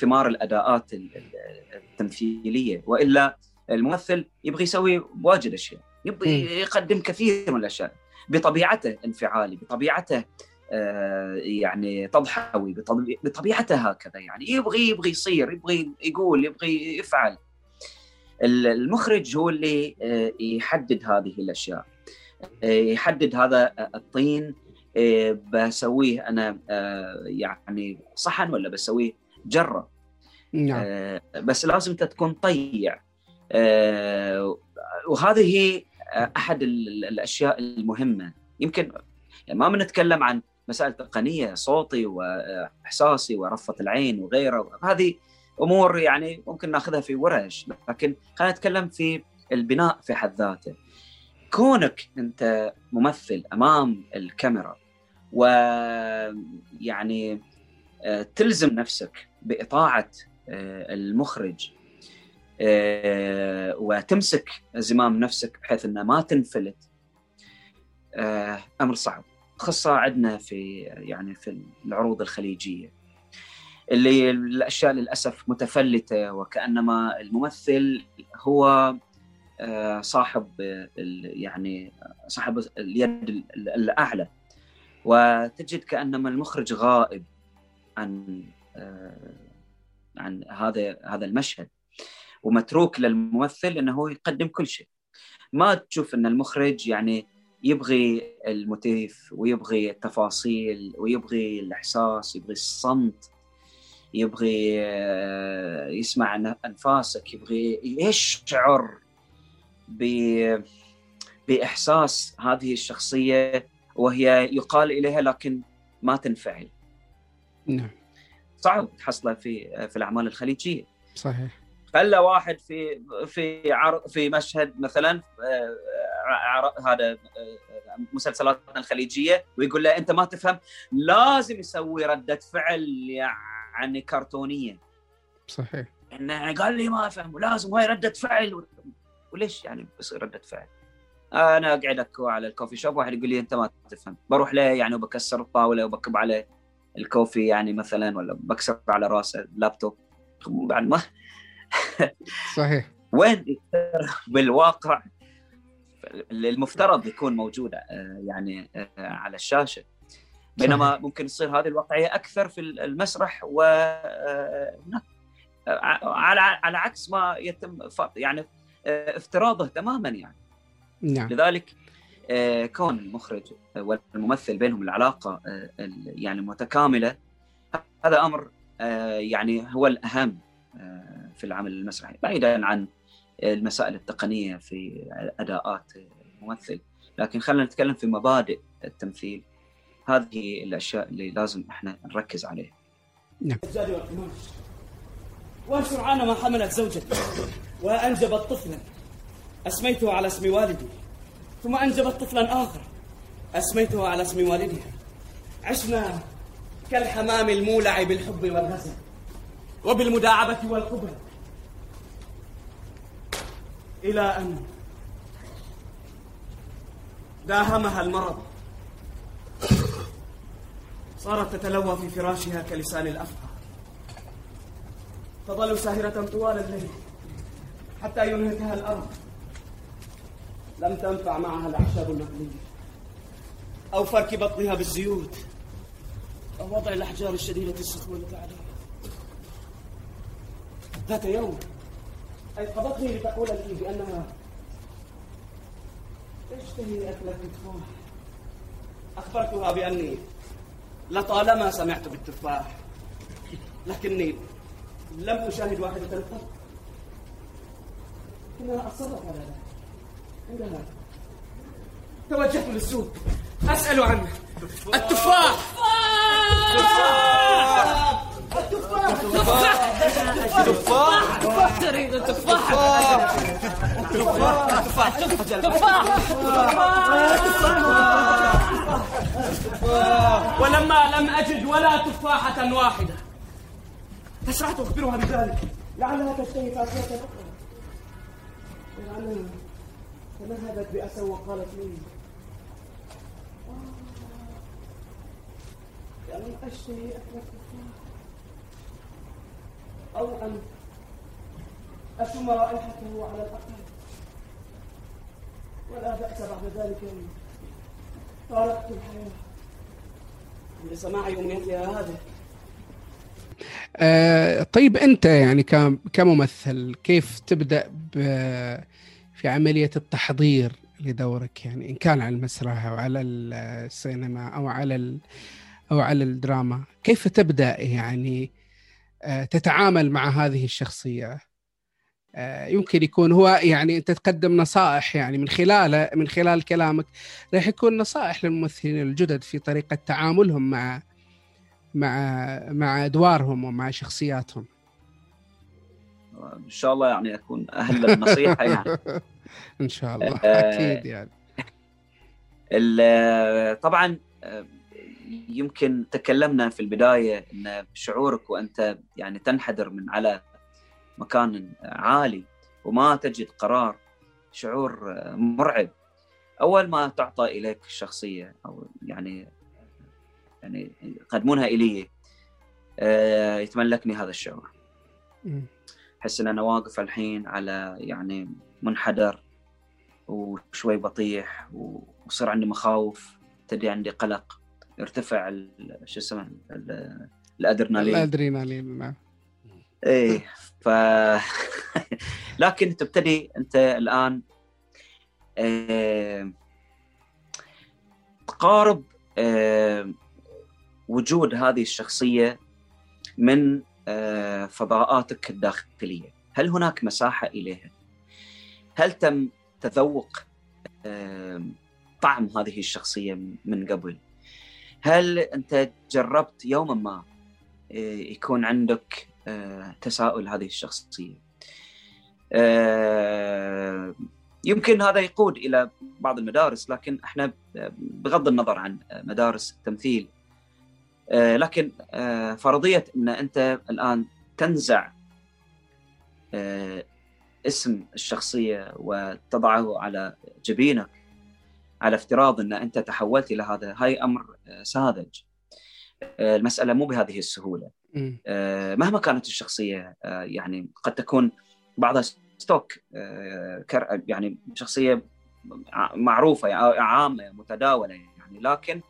ثمار الأداءات التمثيلية. وإلا الممثل يبغى يسوي واجد أشياء يبغى يقدم كثير من الأشياء. بطبيعته انفعالي بطبيعته آه، يعني تضحوي بطبيعته هكذا يعني. يبغي يبغي يصير يبغي يقول يبغي يفعل. المخرج هو اللي آه، يحدد هذه الأشياء. آه، يحدد هذا الطين بسويه أنا يعني صحن ولا بسويه جرة. نعم. بس لازم تكون طيع. وهذه أحد الأشياء المهمة. يمكن يعني ما بنتكلم عن مسائل تقنيه صوتي وإحساسي ورفة العين وغيره. هذه أمور يعني ممكن ناخذها في ورش لكن خلينا نتكلم في البناء في حد ذاته. كونك أنت ممثل أمام الكاميرا ويعني آه، تلزم نفسك بإطاعة آه، المخرج آه، وتمسك زمام نفسك بحيث إنه ما تنفلت أمر صعب. خاصة عندنا في يعني في العروض الخليجية اللي الأشياء للأسف متفلتة وكأنما الممثل هو صاحب يعني صاحب اليد الأعلى. وتجد كأنما المخرج غائب عن آه، عن هذا هذا المشهد. ومتروك للممثل إنه يقدم كل شيء. ما تشوف إن المخرج يعني يبغي الموتيف ويبغي التفاصيل ويبغي الإحساس يبغي الصمت يبغي آه، يسمع أنفاسك يبغي يشعر ب بإحساس هذه الشخصية وهي يقال إليها لكن ما تنفعل. نعم. صعب تحصله في في الأعمال الخليجية. صحيح. خلى واحد في في عرض في مشهد مثلا آه، هذا آه، مسلسلاتنا الخليجية ويقول له أنت ما تفهم لازم يسوي ردة فعل يعني كرتونيه صحيح إنه قال لي ما أفهم ولازم هاي ردة فعل وليش يعني بصير ردة فعل؟ أنا أقعد اكو على الكوفي شوب واحد يقول لي أنت ما تفهم. بروح له يعني وبكسر الطاولة وبكب على الكوفي يعني مثلا ولا بكسر على رأسه اللابتوب. بعد ما صحيح. وين؟ بالواقع المفترض يكون موجود آه، يعني آه، على الشاشة. بينما ممكن تصير هذه الواقعية أكثر في المسرح و آه، على على عكس ما يتم يعني افتراضه تماما يعني. نعم. لذلك كون المخرج والممثل بينهم العلاقة يعني متكاملة هذا أمر يعني هو الأهم في العمل المسرحي بعيدا عن المسائل التقنية في أداءات الممثل. لكن خلينا نتكلم في مبادئ التمثيل. هذه الأشياء اللي لازم إحنا نركز عليها. نعم. وان سرعان ما حملت زوجتي وانجبت طفلا أسميته على اسم والدي. ثم انجبت طفلا آخر. أسميته على اسم والدها. عشنا كالحمام المولع بالحب والغزل وبالمداعبة والقبل. إلى أن داهمها المرض. صارت تتلوى في فراشها كلسان الأفقى تظل ساهرة طوال الليل. حتى ينهكها الأرض لم تنفع معها الأعشاب المقلية أو فرك بطنها بالزيوت. أو وضع الأحجار الشديدة السخونة عليها ذات يوم. أيقظتني لتقول لي بأنها تشتهي أكل التفاح. أخبرتها بأني لطالما سمعت بالتفاح. لكني لم أشاهد واحدة قط إنها أصرت على ذلك عندها توجهت للسوق. أسأل عنه. التفاح. التفاح. التفاح. التفاح. تفاح تريد التفاح تفاح تفاح ولما لم أجد ولا تفاحة واحدة. أسرعت أخبرها بذلك. لعلها تشتهي فاكهة ولعلها تمهدت بأسى وقالت لي. لم أشتهي أكل التفاح أو أن أشم رائحته على الأقل. ولا بأس بعد ذلك. فارقت الحياة. لسماع أمنيتها هذه. آه طيب أنت يعني كم- كممثل كيف تبدأ في عملية التحضير لدورك؟ يعني إن كان على المسرح أو على السينما أو على أو على الدراما كيف تبدأ يعني آه تتعامل مع هذه الشخصية؟ آه يمكن يكون هو يعني أنت تقدم نصائح يعني من خلال من خلال كلامك راح يكون نصائح للممثلين الجدد في طريقة تعاملهم مع مع مع أدوارهم ومع شخصياتهم. إن شاء الله يعني أكون أهل للنصيحه يعني. إن شاء الله آه، أكيد يعني. ال- طبعا يمكن تكلمنا في البداية إن شعورك وأنت يعني تنحدر من على مكان عالي وما تجد قرار شعور مرعب. أول ما تعطى إليك الشخصيه أو يعني يعني يقدمونها إلي. آه، يتملكني هذا الشعور. أحس إن أنا واقف الحين على يعني منحدر وشوي بطيح ويصير عندي مخاوف. تبدي عندي قلق يرتفع ال- شو اسمه ال- الأدرينالين. الأدرينالين نعم. إيه ف لكن تبتدي أنت الآن آه، تقارب آه، وجود هذه الشخصية من آه، فضاءاتك الداخلية. هل هناك مساحة إليها؟ هل تم تذوق طعم هذه الشخصية من قبل؟ هل أنت جربت يوما ما آه، يكون عندك آه، تساؤل هذه الشخصية؟ يمكن هذا يقود إلى بعض المدارس لكن إحنا بغض النظر عن مدارس التمثيل لكن آه، فرضية إن أنت الآن تنزع آه، اسم الشخصية وتضعه على جبينك على افتراض إن أنت تحولت إلى هذا هاي أمر آه، ساذج آه، المسألة مو بهذه السهولة. آه، مهما كانت الشخصية آه، يعني قد تكون بعضها ستوك آه، يعني شخصية معروفة يعني عامة متداولة يعني لكن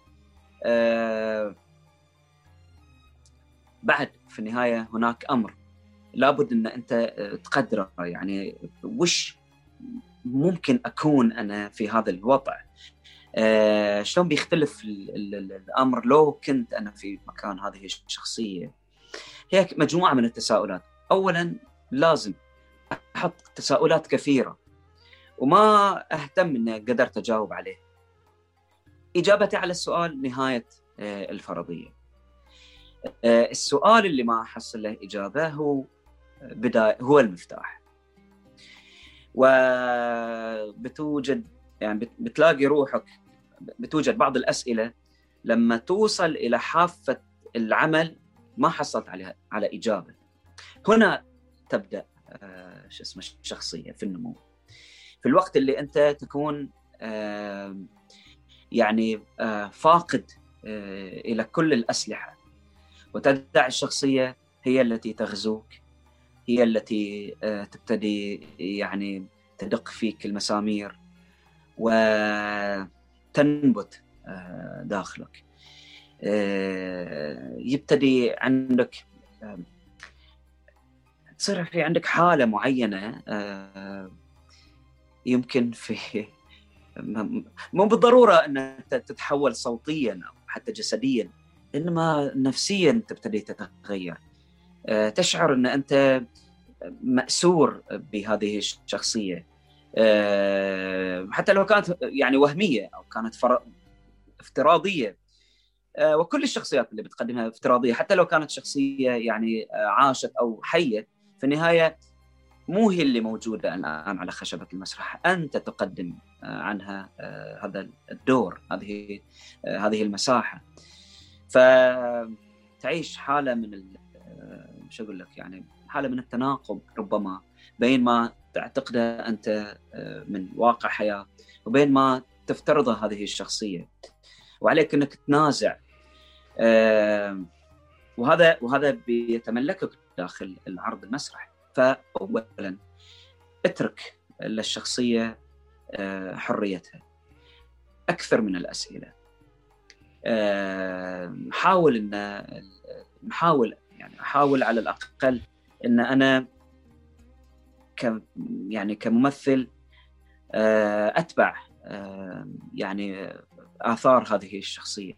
آه، بعد في النهاية هناك أمر. لابد إن أنت آه، تقدره. يعني وش ممكن أكون أنا في هذا الوضع؟ آه، شلون بيختلف ال- ال- ال- الأمر لو كنت أنا في مكان هذه الشخصية؟ هي مجموعة من التساؤلات. اولا لازم أحط تساؤلات كثيرة وما أهتم إني قدرت أجاوب عليه. إجابتي على السؤال نهاية آه، الفرضية. السؤال اللي ما احصل له إجابة هو بداية هو المفتاح. وبتوجد يعني بت- بتلاقي روحك بتوجد بعض الأسئلة لما توصل إلى حافة العمل ما حصلت عليها على إجابة. هنا تبدأ آه، شو اسمه الشخصية في النمو. في الوقت اللي أنت تكون آه، يعني آه، فاقد آه، إلى كل الأسلحة وتدع الشخصية هي التي تغزوك هي التي آه، تبتدي يعني تدق فيك المسامير وتنبت آه، داخلك. آه، يبتدي عندك تصير في عندك حالة معينة آه، يمكن في مو بالضرورة ان ت- تتحول صوتيا أو حتى جسديا. إنما نفسيا تبتدي تتغير. آه، تشعر إن أنت مأسور بهذه الشخصية. آه، حتى لو كانت يعني وهمية أو كانت افتراضية. آه، وكل الشخصيات اللي بتقدمها افتراضية. حتى لو كانت شخصية يعني عاشت أو حية في النهاية مو هي اللي موجودة الآن على خشبة المسرح، أنت تقدم عنها هذا الدور، هذه هذه المساحة. فتعيش حالة من ال- آه، شو أقول لك يعني حالة من التناقض ربما بين ما تعتقده أنت آه، من واقع حياة وبين ما تفترضه هذه الشخصية. وعليك أنك تنازع. وهذا وهذا بيتملكك داخل العرض المسرح. فاولا اترك للشخصية آه، حريتها. أكثر من الأسئلة. نحاول إن نحاول يعني أحاول على الأقل إن أنا ك يعني كممثل آه، أتبع آه، يعني آثار هذه الشخصية.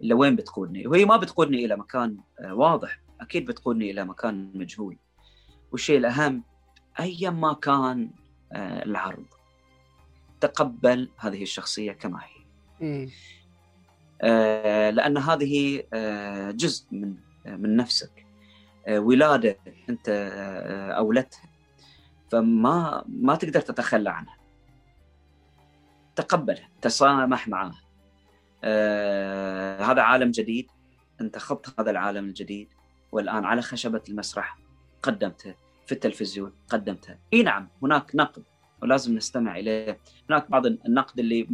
اللي وين بتقودني؟ وهي ما بتقودني إلى مكان واضح. أكيد بتقودني إلى مكان مجهول. والشيء الأهم ايا ما كان العرض. تقبل هذه الشخصية كما هي. آه، لأن هذه آه، جزء من من نفسك. آه، ولادة أنت اولتها فما ما تقدر تتخلى عنها. تقبلها تسامح معها. هذا عالم جديد. أنت خضت هذا العالم الجديد. والآن على خشبة المسرح قدمته في التلفزيون قدمتها إي نعم هناك نقد. ولازم نستمع إليه. هناك بعض النقد اللي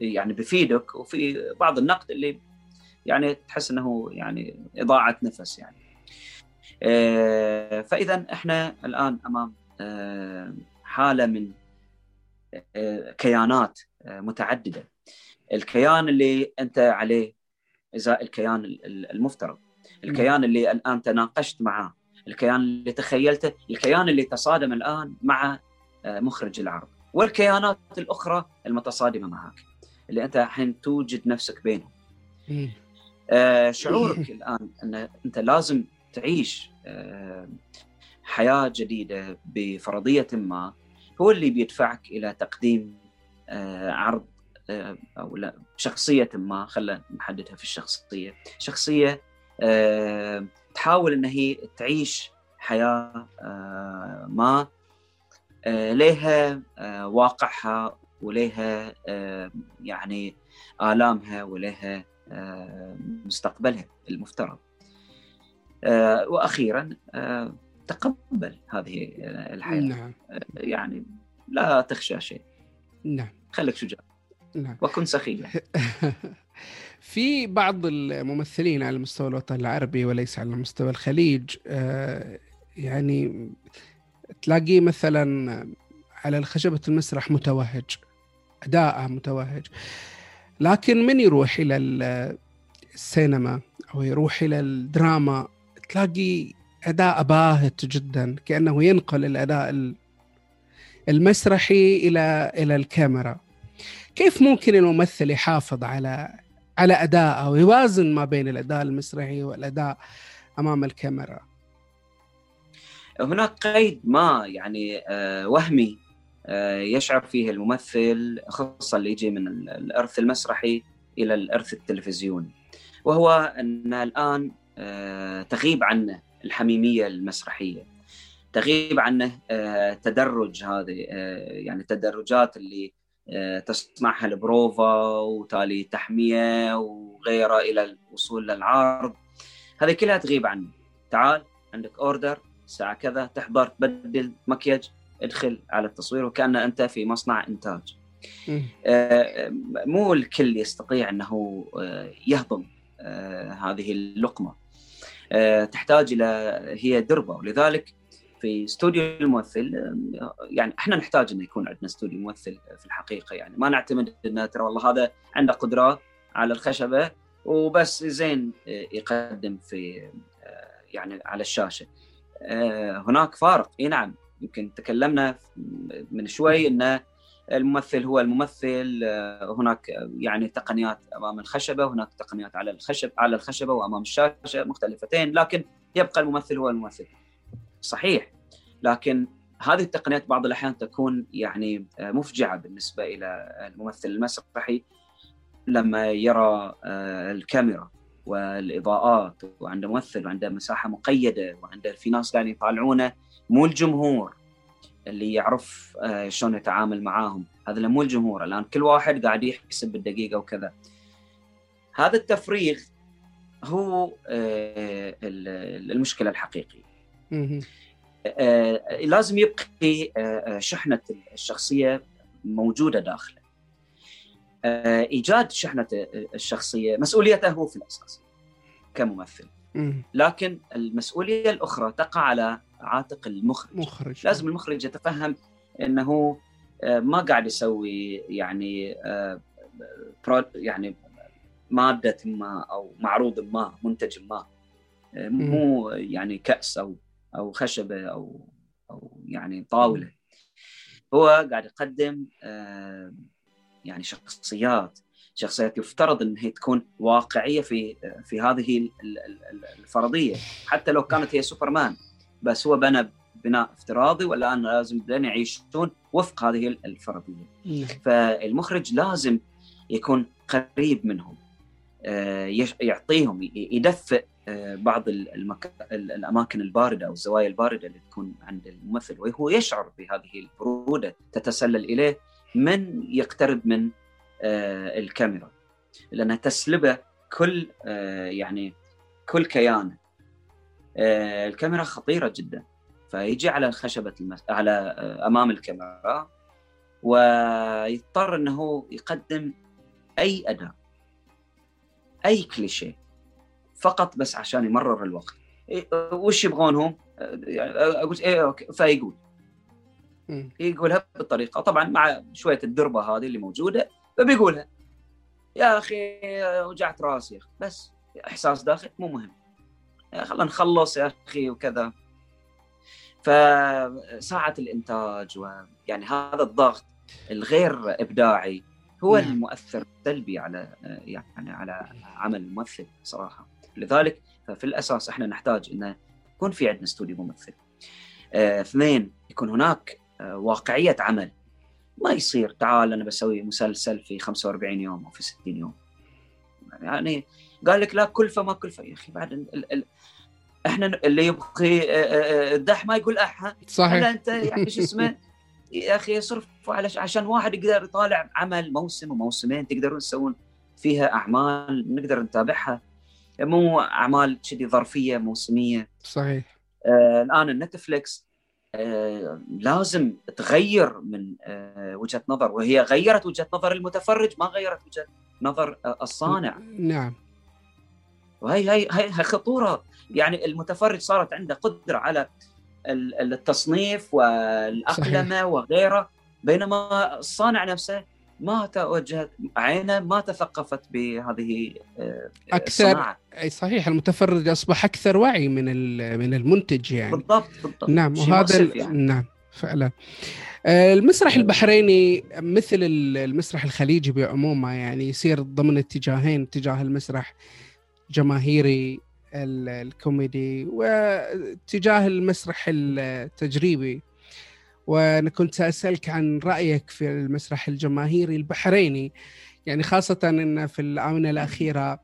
يعني بفيدك وفي بعض النقد اللي يعني تحس إنه يعني إضاعة نفس يعني. آه، فإذا إحنا الآن أمام آه، حالة من آه، كيانات متعددة. الكيان اللي أنت عليه ازاء الكيان المفترض. الكيان اللي الآن تناقشت معه الكيان اللي تخيلته. الكيان اللي تصادم الآن مع مخرج العرض. والكيانات الأخرى المتصادمة معك اللي أنت الحين توجد نفسك بينهم. آه شعورك الآن أن أنت لازم تعيش آه حياة جديدة بفرضية ما هو اللي بيدفعك إلى تقديم آه عرض آه أو لا شخصية ما خلينا نحددها في الشخصية. شخصية آه تحاول إن هي تعيش حياة آه ما آه، لها آه، واقعها ولها آه، يعني آلامها ولها مستقبلها المفترض. وأخيرا تقبل هذه الحياة. نعم. يعني لا تخشى شيء. نعم. خليك شجاع. نعم. وكن سخيا. في بعض الممثلين على مستوى الوطن العربي وليس على مستوى الخليج يعني تلاقيه مثلا على خشبة المسرح متوهج أداءه متوهج. لكن من يروح إلى السينما أو يروح إلى الدراما تلاقي أداء باهت جدا كأنه ينقل الأداء المسرحي إلى إلى الكاميرا. كيف ممكن الممثل يحافظ على على أدائه ويوازن ما بين الأداء المسرحي والأداء أمام الكاميرا؟ هناك قيد ما يعني آه، وهمي آه، يشعر فيه الممثل خصوصا اللي يجي من الإرث المسرحي إلى الإرث التلفزيوني. وهو أن الآن آه، تغيب عنه الحميمية المسرحية. تغيب عنه تدرج هذه يعني التدرجات اللي تصنعها البروفا وتالي تحمية وغيره إلى الوصول للعرض. هذه كلها تغيب عنه. تعال عندك أوردر. الساعة كذا تحضر تبدل مكياج ادخل على التصوير وكأن أنت في مصنع إنتاج. آه مو الكل يستطيع أنه آه يهضم آه هذه اللقمة. آه تحتاج إلى هي دربة. ولذلك في استوديو الممثل آه، يعني إحنا نحتاج إنه يكون عندنا استوديو ممثل في الحقيقة. يعني ما نعتمد إنه ترى والله هذا عنده قدرات على الخشبة وبس زين آه، يقدم في آه، يعني على الشاشة. آه، هناك فارق. إي نعم يمكن تكلمنا من شوي إن الممثل هو الممثل آه، هناك يعني تقنيات أمام الخشبة هناك تقنيات على الخشب على الخشبة وأمام الشاشة مختلفتين لكن يبقى الممثل هو الممثل. صحيح لكن هذه التقنيات بعض الأحيان تكون يعني آه، مفجعة بالنسبة إلى الممثل المسرحي لما يرى الكاميرا. والإضاءات وعنده ممثل وعنده مساحة مقيدة وعنده في ناس قاعدين يطالعونه مو الجمهور اللي يعرف آه، شلون يتعامل معاهم. هذا مو الجمهور الآن كل واحد قاعد يحسب بالدقيقة وكذا. هذا التفريغ هو آه، المشكلة الحقيقية. آه، لازم يبقي شحنة الشخصية موجودة داخله. إيجاد شحنة الشخصية مسؤوليته هو في الأساس كممثل. لكن المسؤولية الأخرى تقع على عاتق المخرج. مخرج. لازم المخرج يتفهم إنه آه، ما قاعد يسوي يعني آه، يعني مادة ما أو معروض ما منتج ما. آه، مو يعني كأس أو أو خشبة أو أو يعني طاولة. هو قاعد يقدم آه، يعني شخصيات شخصيات يفترض إن هي تكون واقعية في في هذه الفرضية حتى لو كانت هي سوبرمان. بس هو بنى بناء افتراضي والآن لازم يعيشون وفق هذه الفرضية. فالمخرج لازم يكون قريب منهم آه، يعطيهم يدفئ آه، بعض المك... الأماكن الباردة أو الزوايا الباردة اللي تكون عند الممثل وهو يشعر بهذه البرودة تتسلل إليه. من يقترب من آه، الكاميرا لأنها تسلبه كل يعني كل كيانه. الكاميرا خطيرة جدا. فيجي على خشبة المس... على أمام الكاميرا ويضطر إنه يقدم أي اداء أي كليشيه فقط بس عشان يمرر الوقت. إيه وش يبغونهم؟ يعني أقول إيه أوكي فيقول يقولها بالطريقة طبعا مع شوية الدربة هذه اللي موجودة فبيقولها يا أخي وجعت راسي. يا أخي بس إحساس داخلي مو مهم. خلينا نخلص يا أخي وكذا. فساعة الإنتاج ويعني هذا الضغط الغير إبداعي هو نعم. المؤثر السلبي على يعني على عمل الممثل صراحة. لذلك ففي الأساس إحنا نحتاج أن يكون في عندنا استوديو ممثل. آه، اثنين يكون هناك واقعية عمل. ما يصير تعال أنا بسوي مسلسل في 45 يوم أو في 60 يوم. يعني قال لك لا كلفة ما كلفة يا أخي بعد ال ال إحنا اللي يبغي آه، آه، آه، الدح ما يقول اح صحيح. أنت يعني شو اسمه؟ يا أخي صرف على عشان واحد يقدر يطالع عمل موسم وموسمين تقدرون تسوون فيها أعمال نقدر نتابعها. مو أعمال كذي ظرفية موسمية. صحيح. آه الآن النتفلكس لازم تغير من آه وجهة نظر. وهي غيرت وجهة نظر المتفرج ما غيرت وجهة نظر آه الصانع. نعم. وهي هي هي خطورة. يعني المتفرج صارت عنده قدرة على التصنيف والاقلمه صحيح. وغيره بينما الصانع نفسه ما توجهت عينه ما تثقفت بهذه آه، أكثر أي صحيح المتفرج أصبح أكثر وعي من من المنتج يعني. بالضبط بالضبط. نعم وهذا يعني. نعم فعلا. آه، المسرح البحريني مثل المسرح الخليجي بعمومه يعني يصير ضمن اتجاهين اتجاه المسرح جماهيري الكوميدي واتجاه المسرح التجريبي. وأنا كنت ساسالك عن رأيك في المسرح الجماهيري البحريني. يعني خاصة إن في الآونة الأخيرة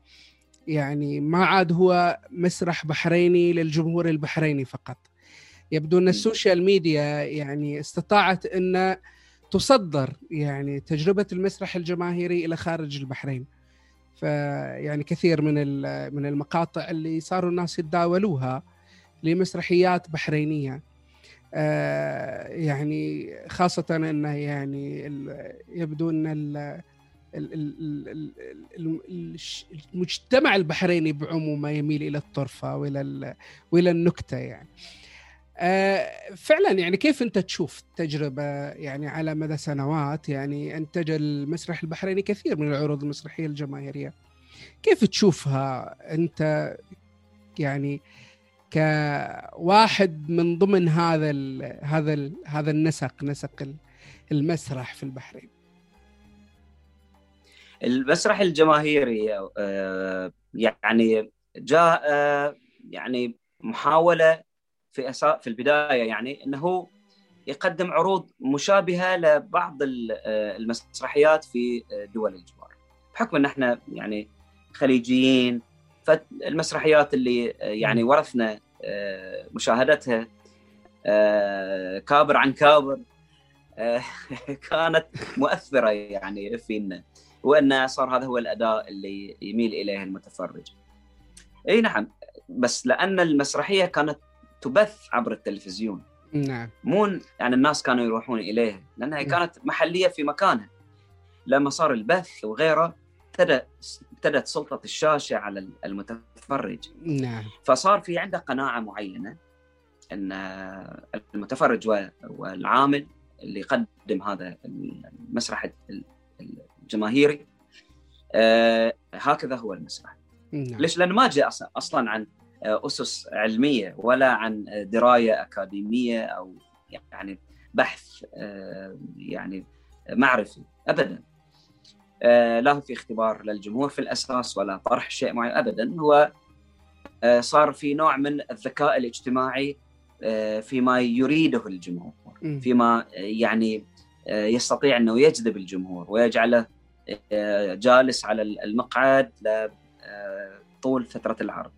يعني ما عاد هو مسرح بحريني للجمهور البحريني فقط. يبدو أن السوشيال ميديا يعني استطاعت أن تصدر يعني تجربة المسرح الجماهيري إلى خارج البحرين. فيعني كثير من من المقاطع اللي صاروا الناس يتداولوها لمسرحيات بحرينية. يعني خاصة إنه يعني يبدو إن المجتمع البحريني بعمومه يميل إلى الطرفة وإلى وإلى النكتة يعني. آه، فعلا يعني كيف أنت تشوف تجربه يعني على مدى سنوات يعني أنتج المسرح البحريني كثير من العروض المسرحية الجماهيرية كيف تشوفها أنت يعني كواحد من ضمن هذا ال هذا ال هذا النسق نسق المسرح في البحرين المسرح الجماهيري آه، يعني جاء آه، يعني محاولة في. في البداية يعني إنه يقدم عروض مشابهة لبعض آه، المسرحيات في دول الجوار بحكم إن إحنا يعني خليجيين فالمسرحيات اللي آه، يعني ورثنا مشاهدتها كابر عن كابر كانت مؤثرة يعني فينا وإن صار هذا هو الأداء اللي يميل إليه المتفرج. إي نعم بس لأن المسرحية كانت تبث عبر التلفزيون نعم مو يعني الناس كانوا يروحون إليها لأنها نعم. كانت محلية في مكانها لما صار البث وغيره ابتدى ابتدت سلطة الشاشة على المتفرج نعم فصار في عنده قناعة معينة إن المتفرج والعامل اللي يقدم هذا المسرح الجماهيري آه، هكذا هو المسرح نعم. ليش؟ لأنه ما جاء أصلا عن آه، أسس علمية ولا عن دراية أكاديمية أو يعني بحث آه، يعني معرفي ابدا لا في اختبار للجمهور في الأساس ولا طرح شيء معين ابدا هو آه، صار في نوع من الذكاء الاجتماعي آه، فيما يريده الجمهور. فيما آه، يعني آه، يستطيع أنه يجذب الجمهور ويجعله آه، جالس على المقعد آه، طول فترة العرض.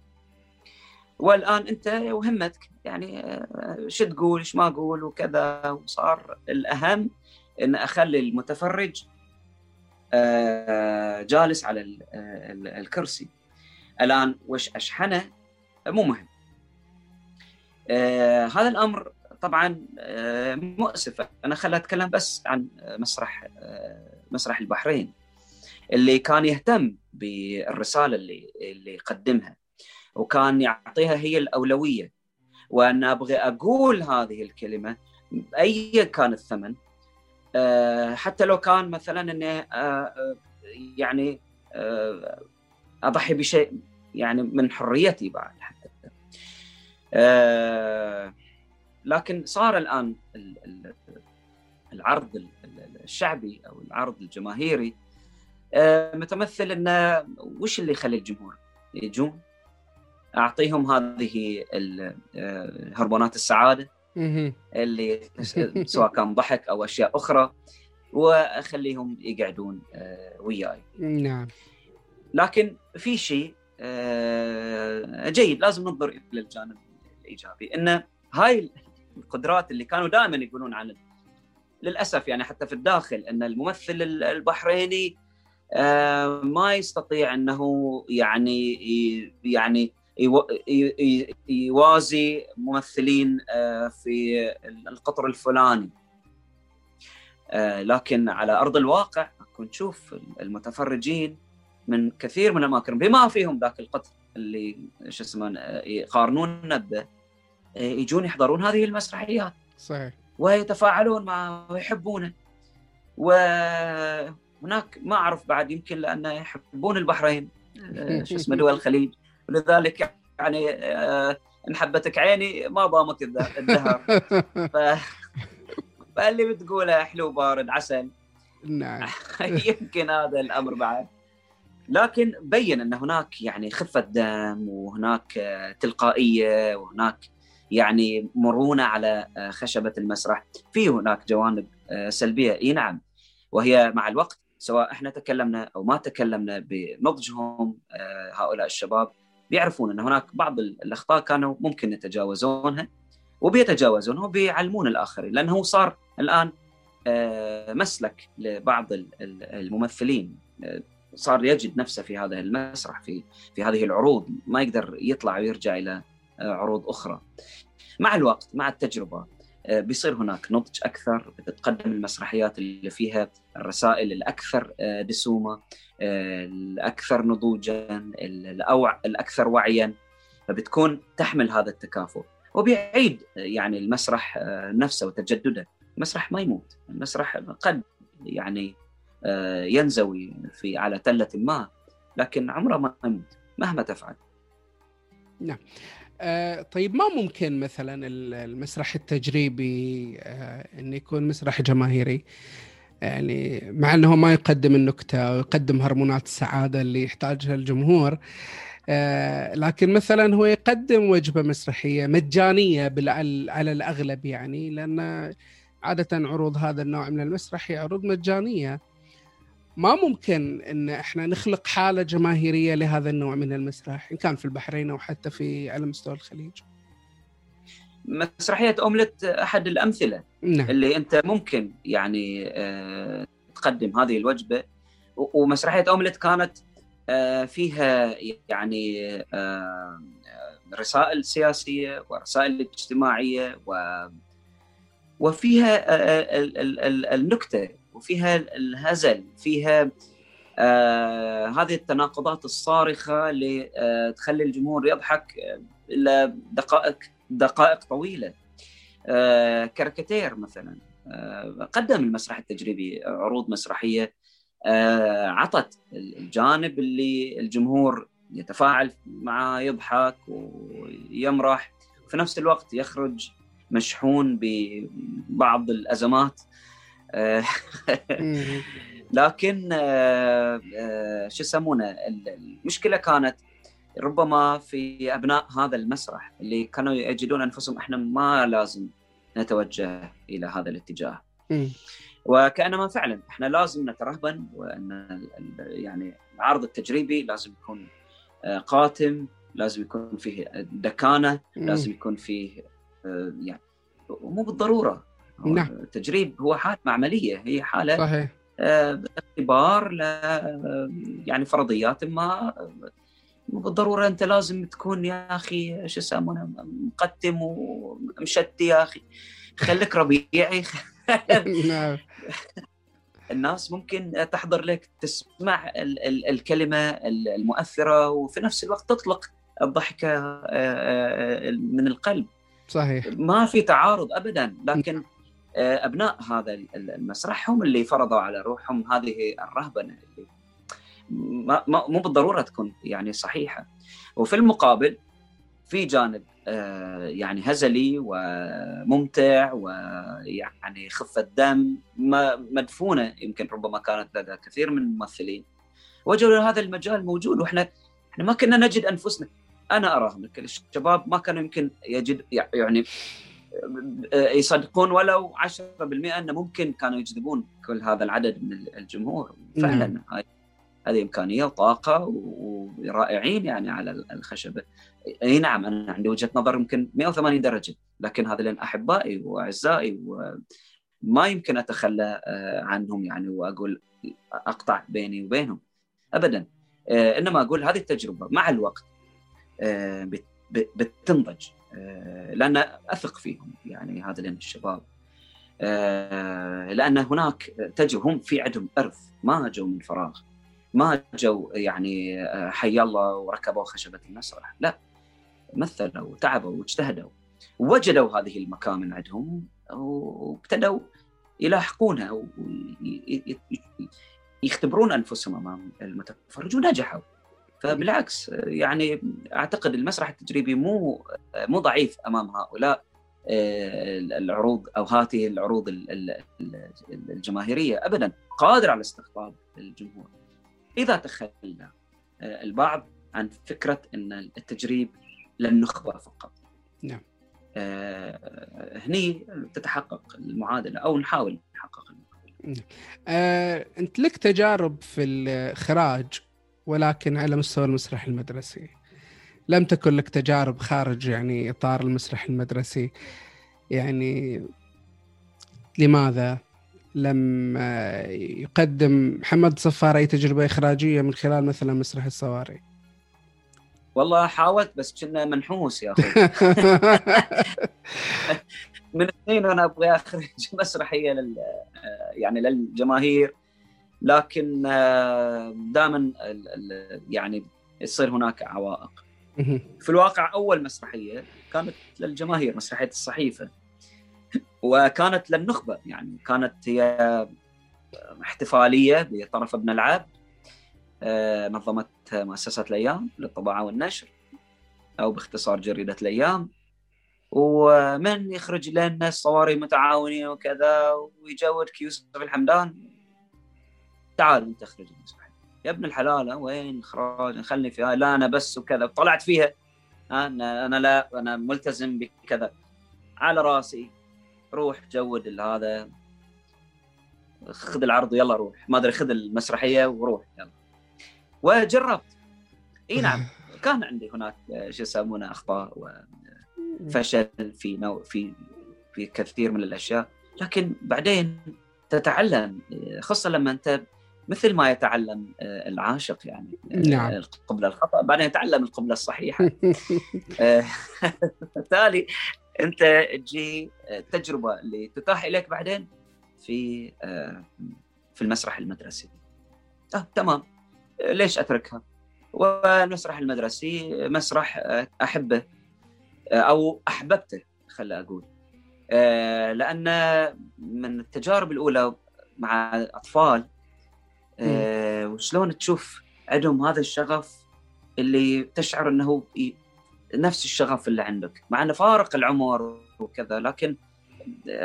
والآن أنت وهمتك يعني آه، شو تقول إيش ما أقول وكذا وصار الأهم إن أخلي المتفرج آه، جالس على آه، ال- الكرسي. الآن وش أشحنه مو مهم. آه، هذا الأمر طبعا آه، مؤسف أنا خليني أتكلم بس عن آه، مسرح آه، مسرح البحرين اللي كان يهتم بالرسالة اللي اللي يقدمها وكان يعطيها هي الأولوية وأنا أبغى أقول هذه الكلمة ايا كان الثمن آه، حتى لو كان مثلا إنه آه، آه، يعني آه، أضحي بشيء يعني من حريتي بعد حتى آه، لكن صار الآن ال- ال- العرض ال- ال- الشعبي أو العرض الجماهيري آه، متمثل إنه وش اللي يخلي الجمهور يجون أعطيهم هذه آه، هرمونات السعادة. اللي سواء كان ضحك أو أشياء أخرى وأخليهم يقعدون آه، وياي. نعم. لكن في شيء آه، جيد لازم ننظر إلى الجانب الإيجابي إن هاي القدرات اللي كانوا دائما يقولون عن للأسف يعني حتى في الداخل إن الممثل البحريني آه، ما يستطيع إنه يعني يعني يوازي ممثلين آه، في القطر الفلاني. آه، لكن على أرض الواقع كنت تشوف المتفرجين من كثير من الأماكن بما فيهم ذاك القطر اللي شو اسمه آه، يقارنون به يجون يحضرون هذه المسرحيات. صحيح. ويتفاعلون معه ويحبونه. وهناك ما أعرف بعد يمكن لأنه يحبون البحرين شو اسمه دول الخليج. ولذلك يعني آه، إن حبتك عيني ما ضامك الد- الدهر ف... فاللي بتقوله حلو بارد عسل. نعم. يمكن هذا الأمر بعد. لكن بين إن هناك يعني خفة دم وهناك آه، تلقائية وهناك يعني مرونة على آه، خشبة المسرح في هناك جوانب سلبية. إي نعم. وهي مع الوقت سواء إحنا تكلمنا أو ما تكلمنا بنضجهم هؤلاء الشباب بيعرفون أن هناك بعض ال- الأخطاء كانوا ممكن يتجاوزونها وبيتجاوزونها وبيعلمون الآخرين لأنه صار الآن آه، مسلك لبعض ال- ال- الممثلين آه، صار يجد نفسه في هذا المسرح في في هذه العروض ما يقدر يطلع ويرجع إلى آه، عروض أخرى. مع الوقت مع التجربة بيصير هناك نضج أكثر بتتقدم المسرحيات اللي فيها الرسائل الأكثر دسومة الأكثر نضوجا الأوع الأكثر وعيا فبتكون تحمل هذا التكافؤ وبيعيد يعني المسرح آه، نفسه وتجدده المسرح ما يموت المسرح قد يعني آه، ينزوي في على تلة ما لكن عمره ما يموت مهما تفعل. آه، طيب ما ممكن مثلا ال- المسرح التجريبي انه يكون مسرح جماهيري؟ يعني مع إنه ما يقدم النكتة ويقدم هرمونات السعادة اللي يحتاجها الجمهور آه، لكن مثلا هو يقدم وجبة مسرحية مجانية على الأغلب يعني لأن عادة عروض هذا النوع من المسرح هي عروض مجانية ما ممكن إن إحنا نخلق حالة جماهيرية لهذا النوع من المسرح إن كان في البحرين أو حتى في على مستوى الخليج. مسرحية أومليت أحد الأمثلة نعم. اللي انت ممكن يعني آه، تقدم هذه الوجبة. ومسرحية أومليت كانت آه، فيها يعني آه، رسائل سياسية ورسائل اجتماعية و وفيها آه، ال- ال- ال- النكتة وفيها الهزل فيها آه، هذه التناقضات الصارخة اللي آه، تخلي الجمهور يضحك إلى دقائق دقائق طويلة. كاريكاتير مثلا. آه، قدم المسرح التجريبي عروض مسرحية. آه، عطت الجانب اللي الجمهور يتفاعل معاه يضحك ويمرح. في نفس الوقت يخرج مشحون ببعض الأزمات. آه، لكن آه، شو يسمونه المشكلة كانت ربما في أبناء هذا المسرح اللي كانوا يجدون أنفسهم إحنا ما لازم نتوجه إلى هذا الاتجاه. وكانما فعلا إحنا لازم نترهبن وأن يعني العرض التجريبي لازم يكون آه، قاتم، لازم يكون فيه دكانة، لازم يكون فيه آه، يعني مو بالضرورة. نعم. التجريب هو حالة معملية هي حالة صحيح. آه، اختبار ل يعني فرضيات ما بالضرورة أنت لازم تكون يا أخي شو يسمونه؟ مقدم ومشتي يا أخي. خليك ربيعي. نعم. الناس ممكن تحضر لك تسمع ال- ال- الكلمة المؤثرة وفي نفس الوقت تطلق الضحكة آه، آه، من القلب. صحيح. ما في تعارض ابدا لكن آه، أبناء هذا المسرح هم اللي فرضوا على روحهم هذه الرهبنة اللي ما مو بالضرورة تكون يعني صحيحة. وفي المقابل في جانب آه، يعني هزلي وممتع ويعني خفة دم مدفونة يمكن ربما كانت لدى كثير من الممثلين. وجدوا هذا المجال موجود وإحنا إحنا ما كنا نجد أنفسنا. أنا اراهم الشباب ما كانوا يمكن يجد يعني يصدقون ولو 10% إنه ممكن كانوا يجذبون كل هذا العدد من الجمهور. فعلا هاي هذه إمكانية وطاقة ورائعين يعني على الخشبه إي نعم أنا عندي وجهة نظر يمكن 180 درجة لكن هذا لأن أحبائي وأعزائي وما يمكن أتخلى آه، عنهم يعني وأقول أقطع بيني وبينهم ابدا. آه، إنما أقول هذه التجربة مع الوقت آه، بتنضج لأن أثق فيهم يعني هذا لأن الشباب. لأن هناك تجربة هم في عندهم إرث ما جو من فراغ. ما جو يعني آه، حي الله وركبوا خشبة المسرح لا مثلوا وتعبوا واجتهدوا ووجدوا هذه المكامن عندهم وابتدوا يلاحقونها ويختبرون أنفسهم أمام المتفرج ونجحوا. فبالعكس يعني أعتقد المسرح التجريبي مو مو ضعيف أمام هؤلاء آه، العروض أو هذه العروض الجماهيرية ابدا قادر على استقطاب الجمهور. إذا تخلى آه، البعض عن فكرة إن التجريب للنخبه فقط. نعم. آه هني تتحقق المعادلة أو نحاول نحقق المعادلة. آه، أنت لك تجارب في الاخراج ولكن على مستوى المسرح المدرسي. لم تكن لك تجارب خارج يعني إطار المسرح المدرسي. يعني لماذا؟ لم يقدم محمد صفار أي تجربة إخراجية من خلال مثلا مسرح الصواري. والله حاولت بس كنا منحوس يا أخي. من سنين وأنا أبغى أخرج مسرحية لل يعني للجماهير لكن دائما يعني يصير هناك عوائق. في الواقع أول مسرحية كانت للجماهير مسرحية الصحيفة. وكانت للنخبة يعني كانت هي احتفالية بطرف ابن العبد آه، نظمت مؤسسة الأيام للطباعة والنشر أو باختصار جريدة الأيام. ومن يخرج لنا الصواري متعاونين وكذا ويجودك يوسف الحمدان. تعال أنت اخرج يا ابن الحلال وين إخراج؟ خلني فيها لا أنا بس وكذا. طلعت فيها. أنا أنا لا أنا ملتزم بكذا. على رأسي روح جود هذا. خذ العرض ويلا روح. ما أدري خذ المسرحية وروح يلا. وجربت. إي نعم. كان عندي هناك شو يسمونه أخطاء وفشل في نوع في في كثير من الأشياء. لكن بعدين تتعلم خاصه لما أنت مثل ما يتعلم العاشق يعني نعم. القبلة الخطأ بعدين يتعلم القبلة الصحيحة. بالتالي انت تجي التجربه اللي تتاح إليك بعدين في آه، في المسرح المدرسي. آه تمام. ليش أتركها؟ والمسرح المدرسي مسرح آه، أحبه آه، أو أحببته خلي أقول. لأن من التجارب الأولى مع اطفال آه، وشلون تشوف عندهم هذا الشغف اللي تشعر إنه نفس الشغف اللي عندك مع إنه فارق العمر وكذا لكن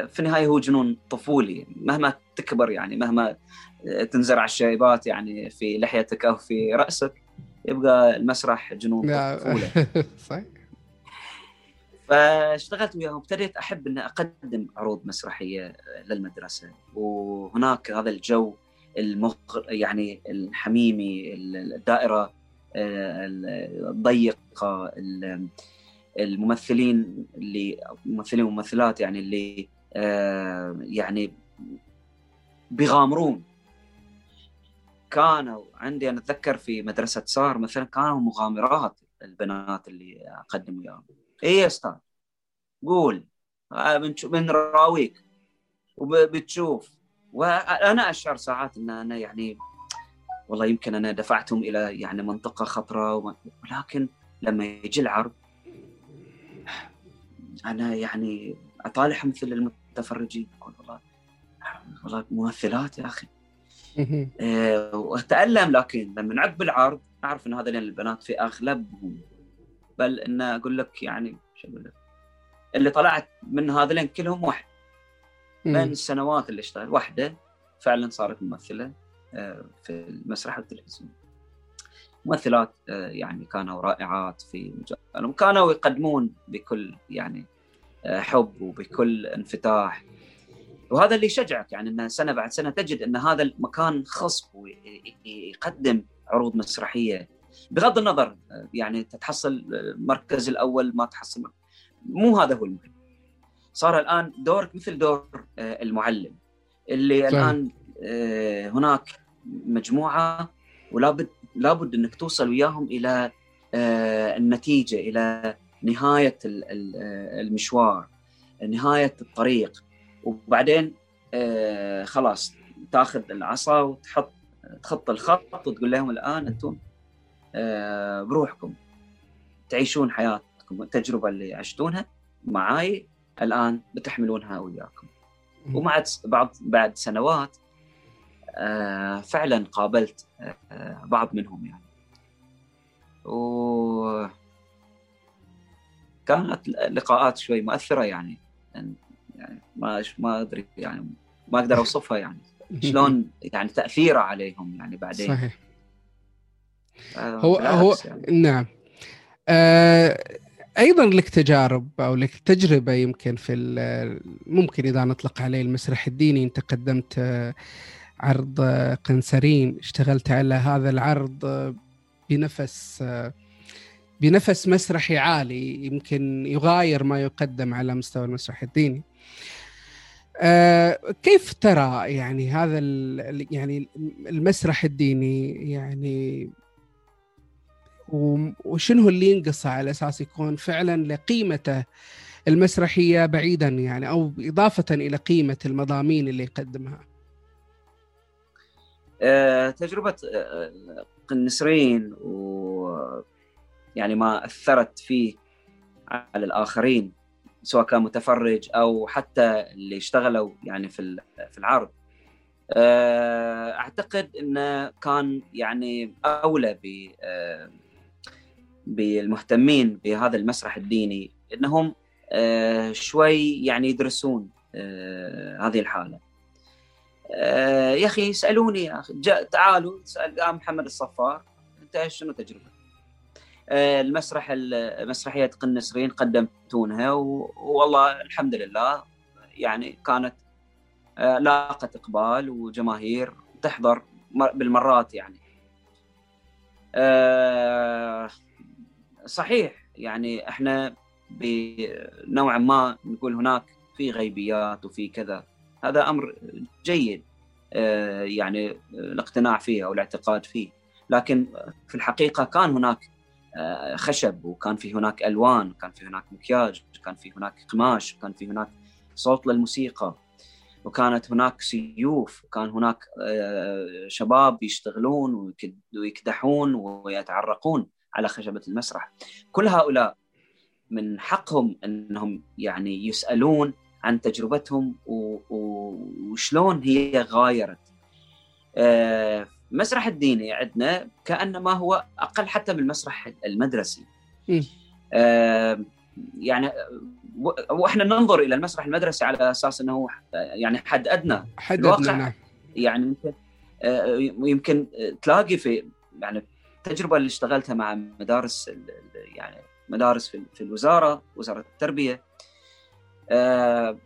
في النهاية هو جنون طفولي مهما تكبر يعني مهما تنزرع الشيبات يعني في لحيتك أو في رأسك يبقى المسرح جنون. طفوله صحيح فاشتغلت وياهم ابتديت أحب ان أقدم عروض مسرحية للمدرسة وهناك هذا الجو المغ... يعني الحميمي الدائرة الضيقة ال- الممثلين اللي ممثلين وممثلات يعني اللي آه، يعني بيغامرون. كانوا عندي أنا أتذكر في مدرسة سار مثلا كانوا مغامرات البنات اللي أقدم وياهم. إيه يا أستاذ؟ قول. آه، بنراويك وبتشوف وأنا أشعر ساعات إن أنا يعني والله يمكن أنا دفعتهم إلى يعني منطقة خطرة ولكن لما يجي العرض أنا يعني اطالعهم مثل المتفرجين. أقول والله والله ممثلات يا أخي. آه، وأتألم لكن لما نعب العرض اعرف إن هذول البنات في أغلبهم. بل إن أقول لك يعني شو أقول لك؟ اللي طلعت من هذولين كلهم واحد. من. السنوات اللي اشتغل. واحدة فعلا صارت ممثلة. في المسرح والتلفزيون ممثلات آه، يعني كانوا رائعات في مجالهم. كانوا يقدمون بكل يعني آه، حب وبكل انفتاح. وهذا اللي يشجعك يعني إن سنة بعد سنة تجد إن هذا المكان خصب ويقدم عروض مسرحية. بغض النظر آه، يعني تتحصل المركز الأول ما تحصل مو هذا هو المهم. صار الآن دورك مثل دور آه، المعلم. اللي صحيح. الآن آه، هناك مجموعة ولابد لابد إنك توصل وياهم إلى آه، النتيجة إلى نهاية آه، المشوار نهاية الطريق. وبعدين آه، خلاص تاخذ العصا وتحط تخط الخط وتقول لهم الآن أنتم آه، بروحكم. تعيشون حياتكم. التجربة اللي عشتونها معاي الآن بتحملونها وياكم. ومع بعض بعد سنوات آه، فعلا قابلت آه، بعض منهم يعني. و كانت لقاءات شوي مؤثرة يعني يعني ما ما أدري يعني ما أقدر أوصفها يعني. شلون يعني تأثيره عليهم يعني بعدين؟ صحيح. آه، هو- هو- يعني. نعم. آه، أيضا لك تجارب أو لك تجربة يمكن في ال- ممكن إذا نطلق عليه المسرح الديني أنت قدمت آه، عرض آه، قنسرين اشتغلت على هذا العرض آه، بنفس آه، بنفس مسرحي عالي. يمكن يغاير ما يقدم على مستوى المسرح الديني. كيف ترى يعني هذا يعني المسرح الديني يعني وشنو اللي ينقصه على أساس يكون فعلا لقيمته المسرحية بعيدا يعني أو إضافة إلى قيمة المضامين اللي يقدمها. آه، تجربة آه، قنسرين و يعني ما أثرت فيه على الآخرين سواء كان متفرج أو حتى اللي اشتغلوا يعني في في العرض. آه، أعتقد أنه كان يعني أولى ب آه، بالمهتمين بهذا المسرح الديني أنهم آه، شوي يعني يدرسون آه، هذه الحالة. آه، يا أخي يسالوني يا أخي تعالوا قام محمد الصفار انت شنو تجربتك؟ آه، المسرح ال- مسرحية قنسرين قدمتونها و- والله الحمد لله يعني كانت آه، لاقت إقبال وجماهير تحضر مر- بالمرات يعني. صحيح يعني إحنا بنوعا ما نقول هناك في غيبيات وفي كذا هذا أمر جيد آه، يعني الاقتناع فيه أو الاعتقاد فيه. لكن في الحقيقة كان هناك آه، خشب وكان في هناك ألوان وكان في هناك مكياج وكان في هناك قماش وكان في هناك صوت للموسيقى وكانت هناك سيوف وكان هناك آه، شباب يشتغلون ويكد- ويكدحون ويتعرقون على خشبة المسرح. كل هؤلاء من حقهم إنهم يعني يسألون عن تجربتهم و- و- وشلون هي غايرت. آه، المسرح الديني عندنا كأنما هو أقل حتى من المسرح المدرسي مم. آه يعني وإحنا ننظر إلى المسرح المدرسي على أساس إنه يعني حد أدنى. حددنا الواقع نعم. يعني يمكن آه، يمكن تلاقي في يعني التجربه اللي اشتغلتها مع مدارس يعني مدارس في في الوزارة وزارة التربية. آه،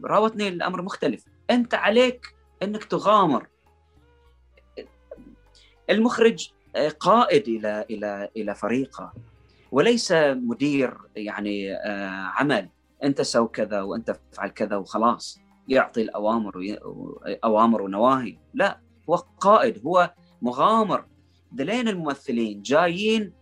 راوتني الأمر مختلف. أنت عليك أنك تغامر. المخرج آه، قائد إلى إلى إلى فريقه وليس مدير يعني آه، عمل. أنت سو كذا وأنت افعل كذا وخلاص. يعطي الأوامر أوامر ونواهي. لا هو قائد هو مغامر. دلين الممثلين جايين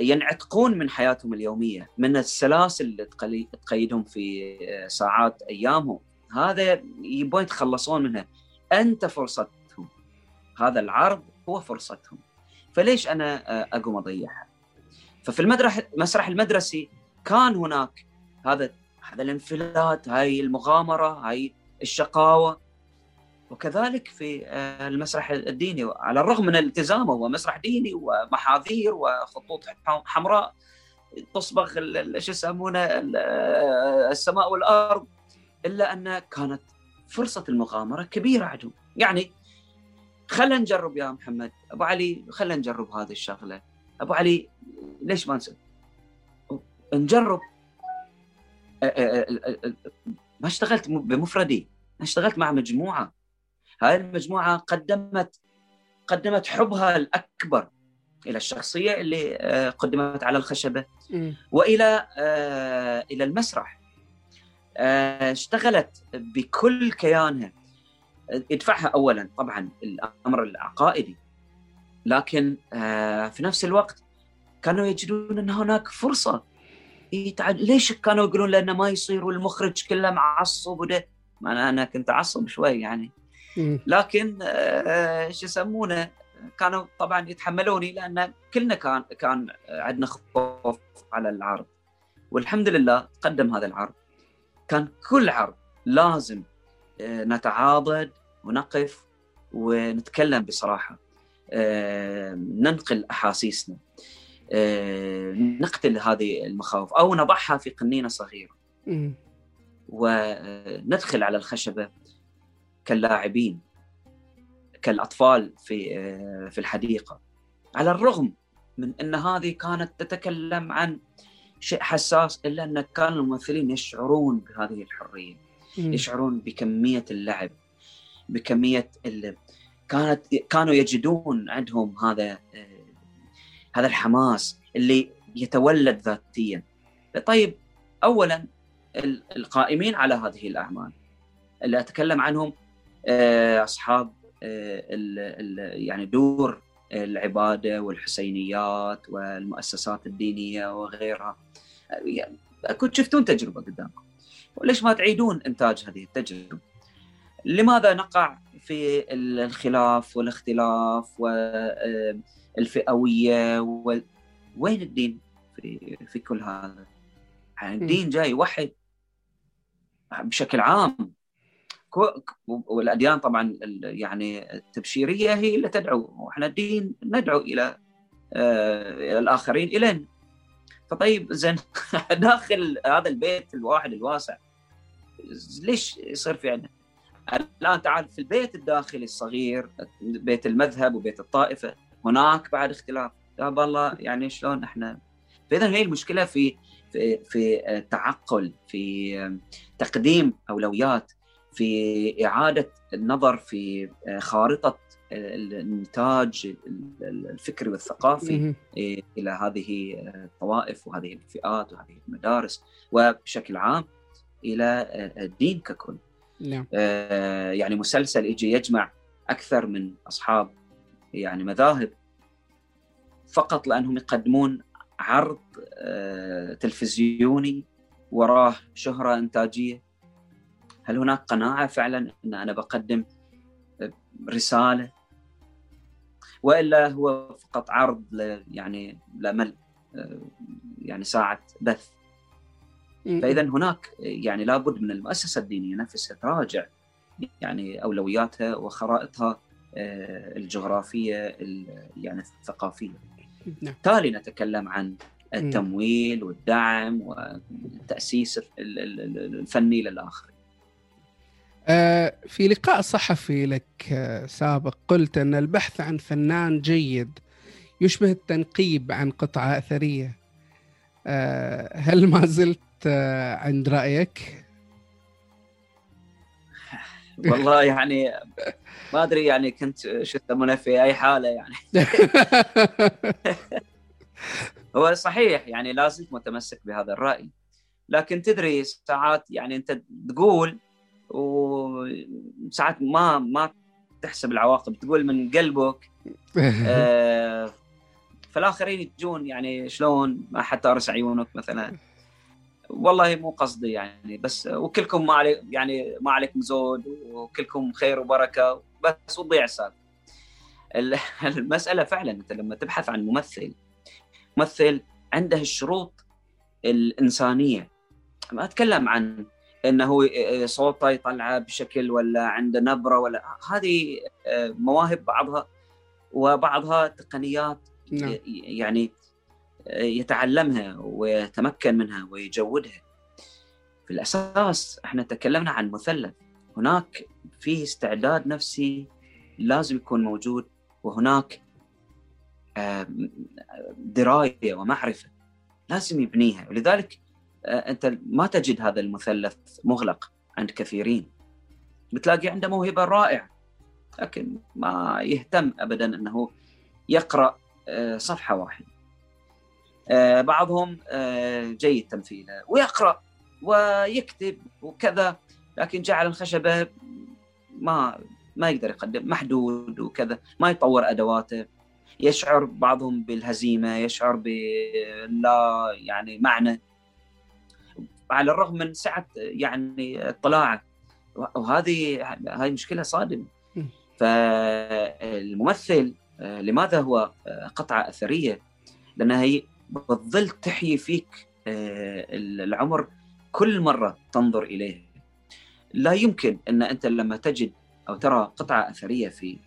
ينعتقون من حياتهم اليومية من السلاسل اللي تقيدهم في ساعات أيامهم. هذا يبون يتخلصون منها. أنت فرصتهم. هذا العرض هو فرصتهم. فليش أنا أقوم أضيعها؟ ففي المدرح المسرح المدرسي كان هناك هذا هذا الانفلات هاي المغامرة هاي الشقاوة. وكذلك في آه، المسرح الديني على الرغم من التزامه هو مسرح ديني ومحاذير وخطوط حمراء تصبغ شو يسمونه آه، السماء والأرض إلا أن كانت فرصة المغامرة كبيرة عندهم يعني خلينا نجرب يا محمد أبو علي خلينا نجرب هذه الشغلة. أبو علي ليش ما نسوي؟ نجرب. أ- ما اشتغلت بمفردي اشتغلت مع مجموعة هاي المجموعة قدمت قدمت حبها الأكبر إلى الشخصية اللي آه، قدمت على الخشبة. وإلى آه، إلى المسرح. آه، اشتغلت بكل كيانها. يدفعها اولا طبعا الأمر العقائدي. لكن في نفس الوقت كانوا يجدون إن هناك فرصة. يتع... ليش كانوا يقولون لأنه ما يصير والمخرج كله معصب وده؟ أنا أنا كنت اعصب شوي يعني. لكن آه، شو يسمونه كانوا طبعا يتحملوني لأن كلنا كان كان عندنا خوف على العرض. والحمد لله تقدم هذا العرض. كان كل عرض لازم آه، نتعاضد ونقف ونتكلم بصراحة آه، ننقل أحاسيسنا آه، نقتل هذه المخاوف أو نضعها في قنينة صغيرة. وندخل على الخشبة كاللاعبين كالأطفال في في الحديقة على الرغم من أن هذه كانت تتكلم عن شيء حساس إلا أن كان الممثلين يشعرون بهذه الحرية مم. يشعرون بكمية اللعب بكمية ال... كانت كانوا يجدون عندهم هذا آه، هذا الحماس اللي يتولد ذاتيا طيب اولا ال- القائمين على هذه الأعمال اللي أتكلم عنهم آه، أصحاب آه، ال- ال- يعني دور العبادة والحسينيات والمؤسسات الدينية وغيرها. يعني كنت شفتون تجربة قدامكم؟ وليش ما تعيدون إنتاج هذه التجربة؟ لماذا نقع في الخلاف والاختلاف والفئوية؟ وال... وين الدين في في كل هذا؟ يعني الدين جاي يوحد بشكل عام. والأديان طبعا يعني التبشيرية هي اللي تدعو وإحنا الدين ندعو إلى آه، إلى الآخرين إلينا. فطيب زين داخل هذا البيت الواحد الواسع ليش يصير في عندنا؟ الآن تعال في البيت الداخلي الصغير بيت المذهب وبيت الطائفة هناك بعد اختلاف. يا بالله يعني شلون إحنا؟ فاذا هي المشكلة في في في تعقل في تقديم أولويات. في إعادة النظر في خارطة الانتاج الفكري والثقافي مم. إلى هذه الطوائف وهذه الفئات وهذه المدارس وبشكل عام إلى الدين ككل. نعم آه، يعني مسلسل يجي يجمع أكثر من أصحاب يعني مذاهب فقط لأنهم يقدمون عرض آه، تلفزيوني وراه شهرة إنتاجية هل هناك قناعة فعلا أن أنا بقدم رسالة؟ وإلا هو فقط عرض يعني لمل يعني ساعة بث. مم. فاذا هناك يعني لابد من المؤسسة الدينية نفسها تراجع يعني أولوياتها وخرائطها آه، الجغرافية ال- يعني الثقافية. نعم. بالتالي نتكلم عن التمويل والدعم والتأسيس ال- ال- ال- الفني للاخر في لقاء صحفي لك آه، سابق قلت أن البحث عن فنان جيد يشبه التنقيب عن قطعة أثرية. آه، هل ما زلت آه، عند رأيك؟ والله يعني ما أدري يعني كنت شو يسمونه في أي حالة يعني. هو صحيح يعني لا زلت متمسك بهذا الرأي. لكن تدري ساعات يعني أنت تقول وساعات ما ما تحسب العواقب تقول من قلبك آه، فالآخرين يجون يعني شلون؟ ما حتى ارس عيونك مثلا. والله مو قصدي يعني بس وكلكم ما عليك يعني ما عليكم زود وكلكم خير وبركة بس وتضيع السالفة. ال- المسألة فعلا أنت لما تبحث عن ممثل ممثل عنده الشروط الإنسانية. ما أتكلم عن إنه صوته يطلعه بشكل ولا عنده نبرة ولا هذه آه، مواهب بعضها وبعضها تقنيات نعم. يعني يتعلمها ويتمكن منها ويجودها. في الأساس إحنا تكلمنا عن مثلث. هناك فيه استعداد نفسي لازم يكون موجود وهناك دراية ومعرفة لازم يبنيها. ولذلك آه، أنت ما تجد هذا المثلث مغلق عند كثيرين. بتلاقي عنده موهبة رائعة لكن ما يهتم ابدا أنه يقرأ آه، صفحة واحدة. آه، بعضهم آه، جيد تمثيله ويقرأ ويكتب وكذا لكن جعل الخشبة ما ما يقدر يقدم محدود وكذا ما يطور أدواته. يشعر بعضهم بالهزيمة يشعر بلا يعني معنى على الرغم من سعة يعني اطلاعه وهذه هاي مشكلة صادمة. فالممثل آه، لماذا هو آه، قطعة أثرية؟ لانها هي بتظل تحيي فيك آه، العمر كل مرة تنظر إليه لا يمكن أن أنت لما تجد أو ترى قطعة أثرية في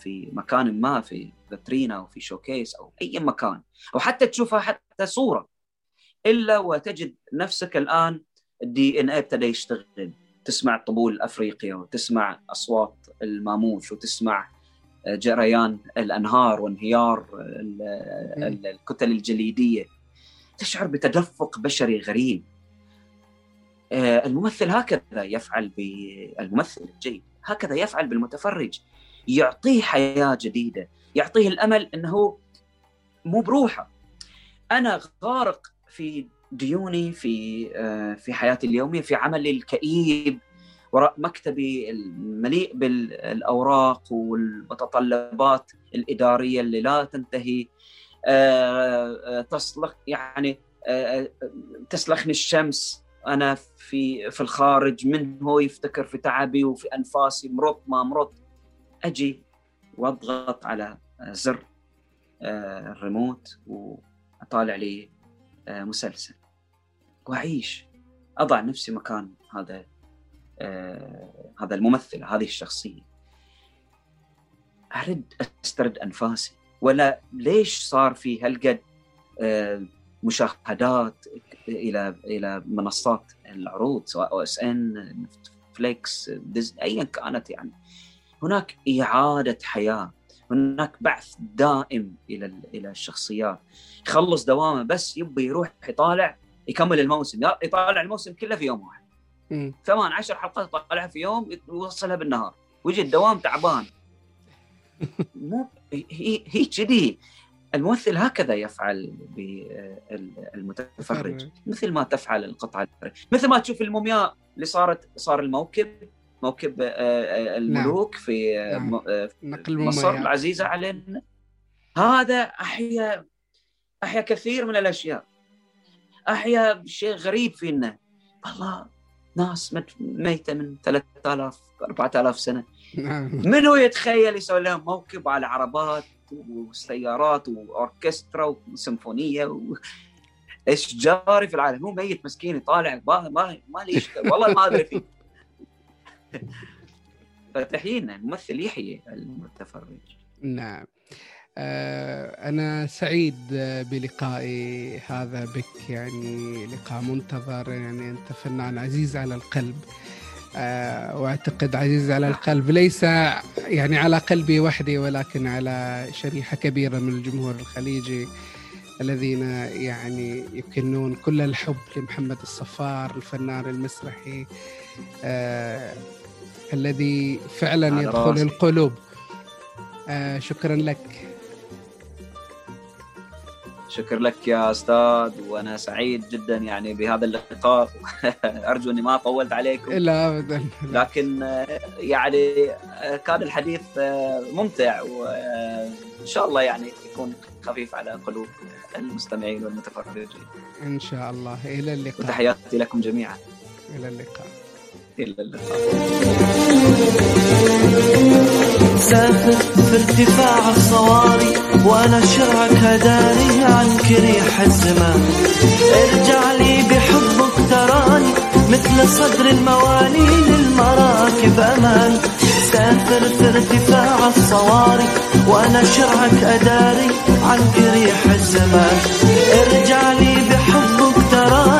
في مكان ما في فاترينا أو في showcase أو أي مكان أو حتى تشوفها حتى صورة إلا وتجد نفسك الآن ال DNA ابتدى يشتغل. تسمع طبول الافريقيا وتسمع أصوات الماموث وتسمع جريان الأنهار وانهيار ال- ال- الكتل الجليدية. تشعر بتدفق بشري غريب. آه، الممثل هكذا يفعل بالممثل الجيد هكذا يفعل بالمتفرج. يعطيه حياة جديدة. يعطيه الأمل إنه مو بروحه. أنا غارق في ديوني في آه، في حياتي اليومية في عملي الكئيب وراء مكتبي المليء بالأوراق والمتطلبات الإدارية اللي لا تنتهي. آه، آه، تصلخ يعني تسلخني الشمس. أنا في في الخارج من هو يفتكر في تعبي وفي أنفاسي مرض ما مرض أجي وأضغط على زر الريموت وأطالع لي مسلسل. وأعيش. أضع نفسي مكان هذا آه، هذا الممثل هذه الشخصية. أرد أسترد أنفاسي. ولا ليش صار في هالقد آه، مشاهدات إلى إلى منصات العروض سواء OSN Netflix Disney ايا كانت يعني. هناك إعادة حياة. هناك بعث دائم إلى إلى الشخصيات. يخلص دوامه بس يبي يروح يطالع يكمل الموسم. يطالع الموسم كله في يوم واحد. ثمان عشر حلقات يطالعها في يوم يوصلها بالنهار. ويجي الدوام تعبان. مو هي هي كذي. الممثل هكذا يفعل بالمتفرج مثل ما تفعل القطعة مثل ما تشوف المومياء اللي صارت صار الموكب. موكب آه، آه، الملوك في آه، نعم. م- آه، نقل مصر المميز العزيزة علينا. هذا أحيا أحيا كثير من الأشياء. أحيا شيء غريب فينا. والله ناس ميتة من 3000 4000 سنة. نعم. من هو يتخيل يسوي لهم موكب على عربات وسيارات وأوركسترا وسيمفونية و... إيش جاري في العالم؟ هو ميت مسكين يطالع ما ما ما لي. والله ما أدري فيه. فتحيينا الممثل يحيي المتفرج. نعم. آه، أنا سعيد بلقائي هذا بك يعني لقاء منتظر يعني أنت فنان عزيز على القلب. آه، وأعتقد عزيز على القلب ليس يعني على قلبي وحدي ولكن على شريحة كبيرة من الجمهور الخليجي الذين يعني يكنون كل الحب لمحمد الصفار الفنان المسرحي. آه الذي فعلا يدخل راسي. القلوب. آه شكرا لك. شكر لك يا أستاذ وأنا سعيد جدا يعني بهذا اللقاء. أرجو إني ما طولت عليكم. لا ابدا. لكن يعني كان الحديث ممتع وان شاء الله يعني يكون خفيف على قلوب المستمعين والمتفرجين. إن شاء الله. إلى اللقاء. وتحياتي لكم جميعا. إلى اللقاء. إلى اللقاء سافر في ارتفاع الصواري وأنا شرعك هداني عنك ريح الزمان. ارجع لي بحبك تراني مثل صدر الموالي للمراكب أمان. سافر في ارتفاع الصواري وأنا شرعك أداري عنك ريح الزمان. ارجع لي بحبك تراني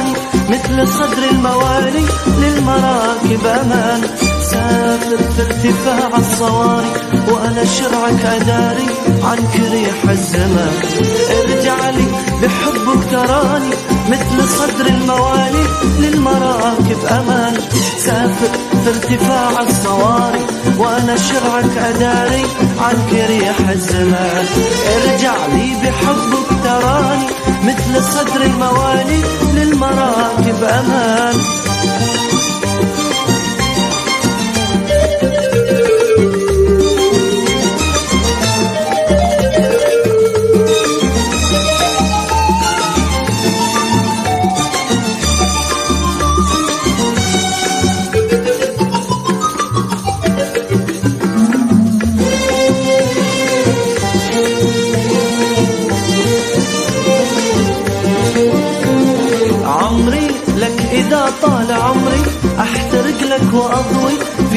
مثل صدر الموالي للمراكب أمان. سافر في ارتفاع الصواري وأنا شرعك أداري عنك ريح الزمان. ارجع لي بحبك تراني مثل صدر الموالي للمراكب أمان. سافر في ارتفاع الصواري وأنا شرعك أداري عنك ريح الزمان. ارجع لي بحبك تراني مثل صدر الموالي للمراكب أمان.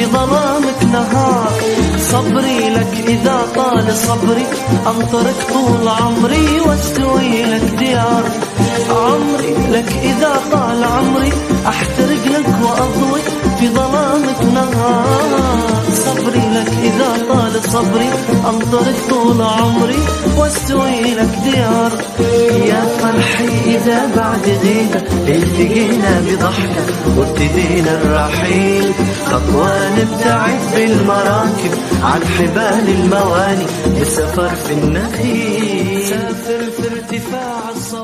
في ظلامك نهار. صبري لك إذا طال صبري. أنطرك طول عمري وأستوي لك ديار. عمري لك إذا طال عمري. أحترق لك وأضوي. في ظلامك نهار. صبري لك إذا طال صبري أنطرك طول عمري واستوي لك ديار. يا فرحي إذا بعد غيبة التقينا بضحكة وابتدينا الرحيل. خطوة نبتعد بالمراكب عن حبال المواني. بسفر في النخيل. سافر في ارتفاع الصبر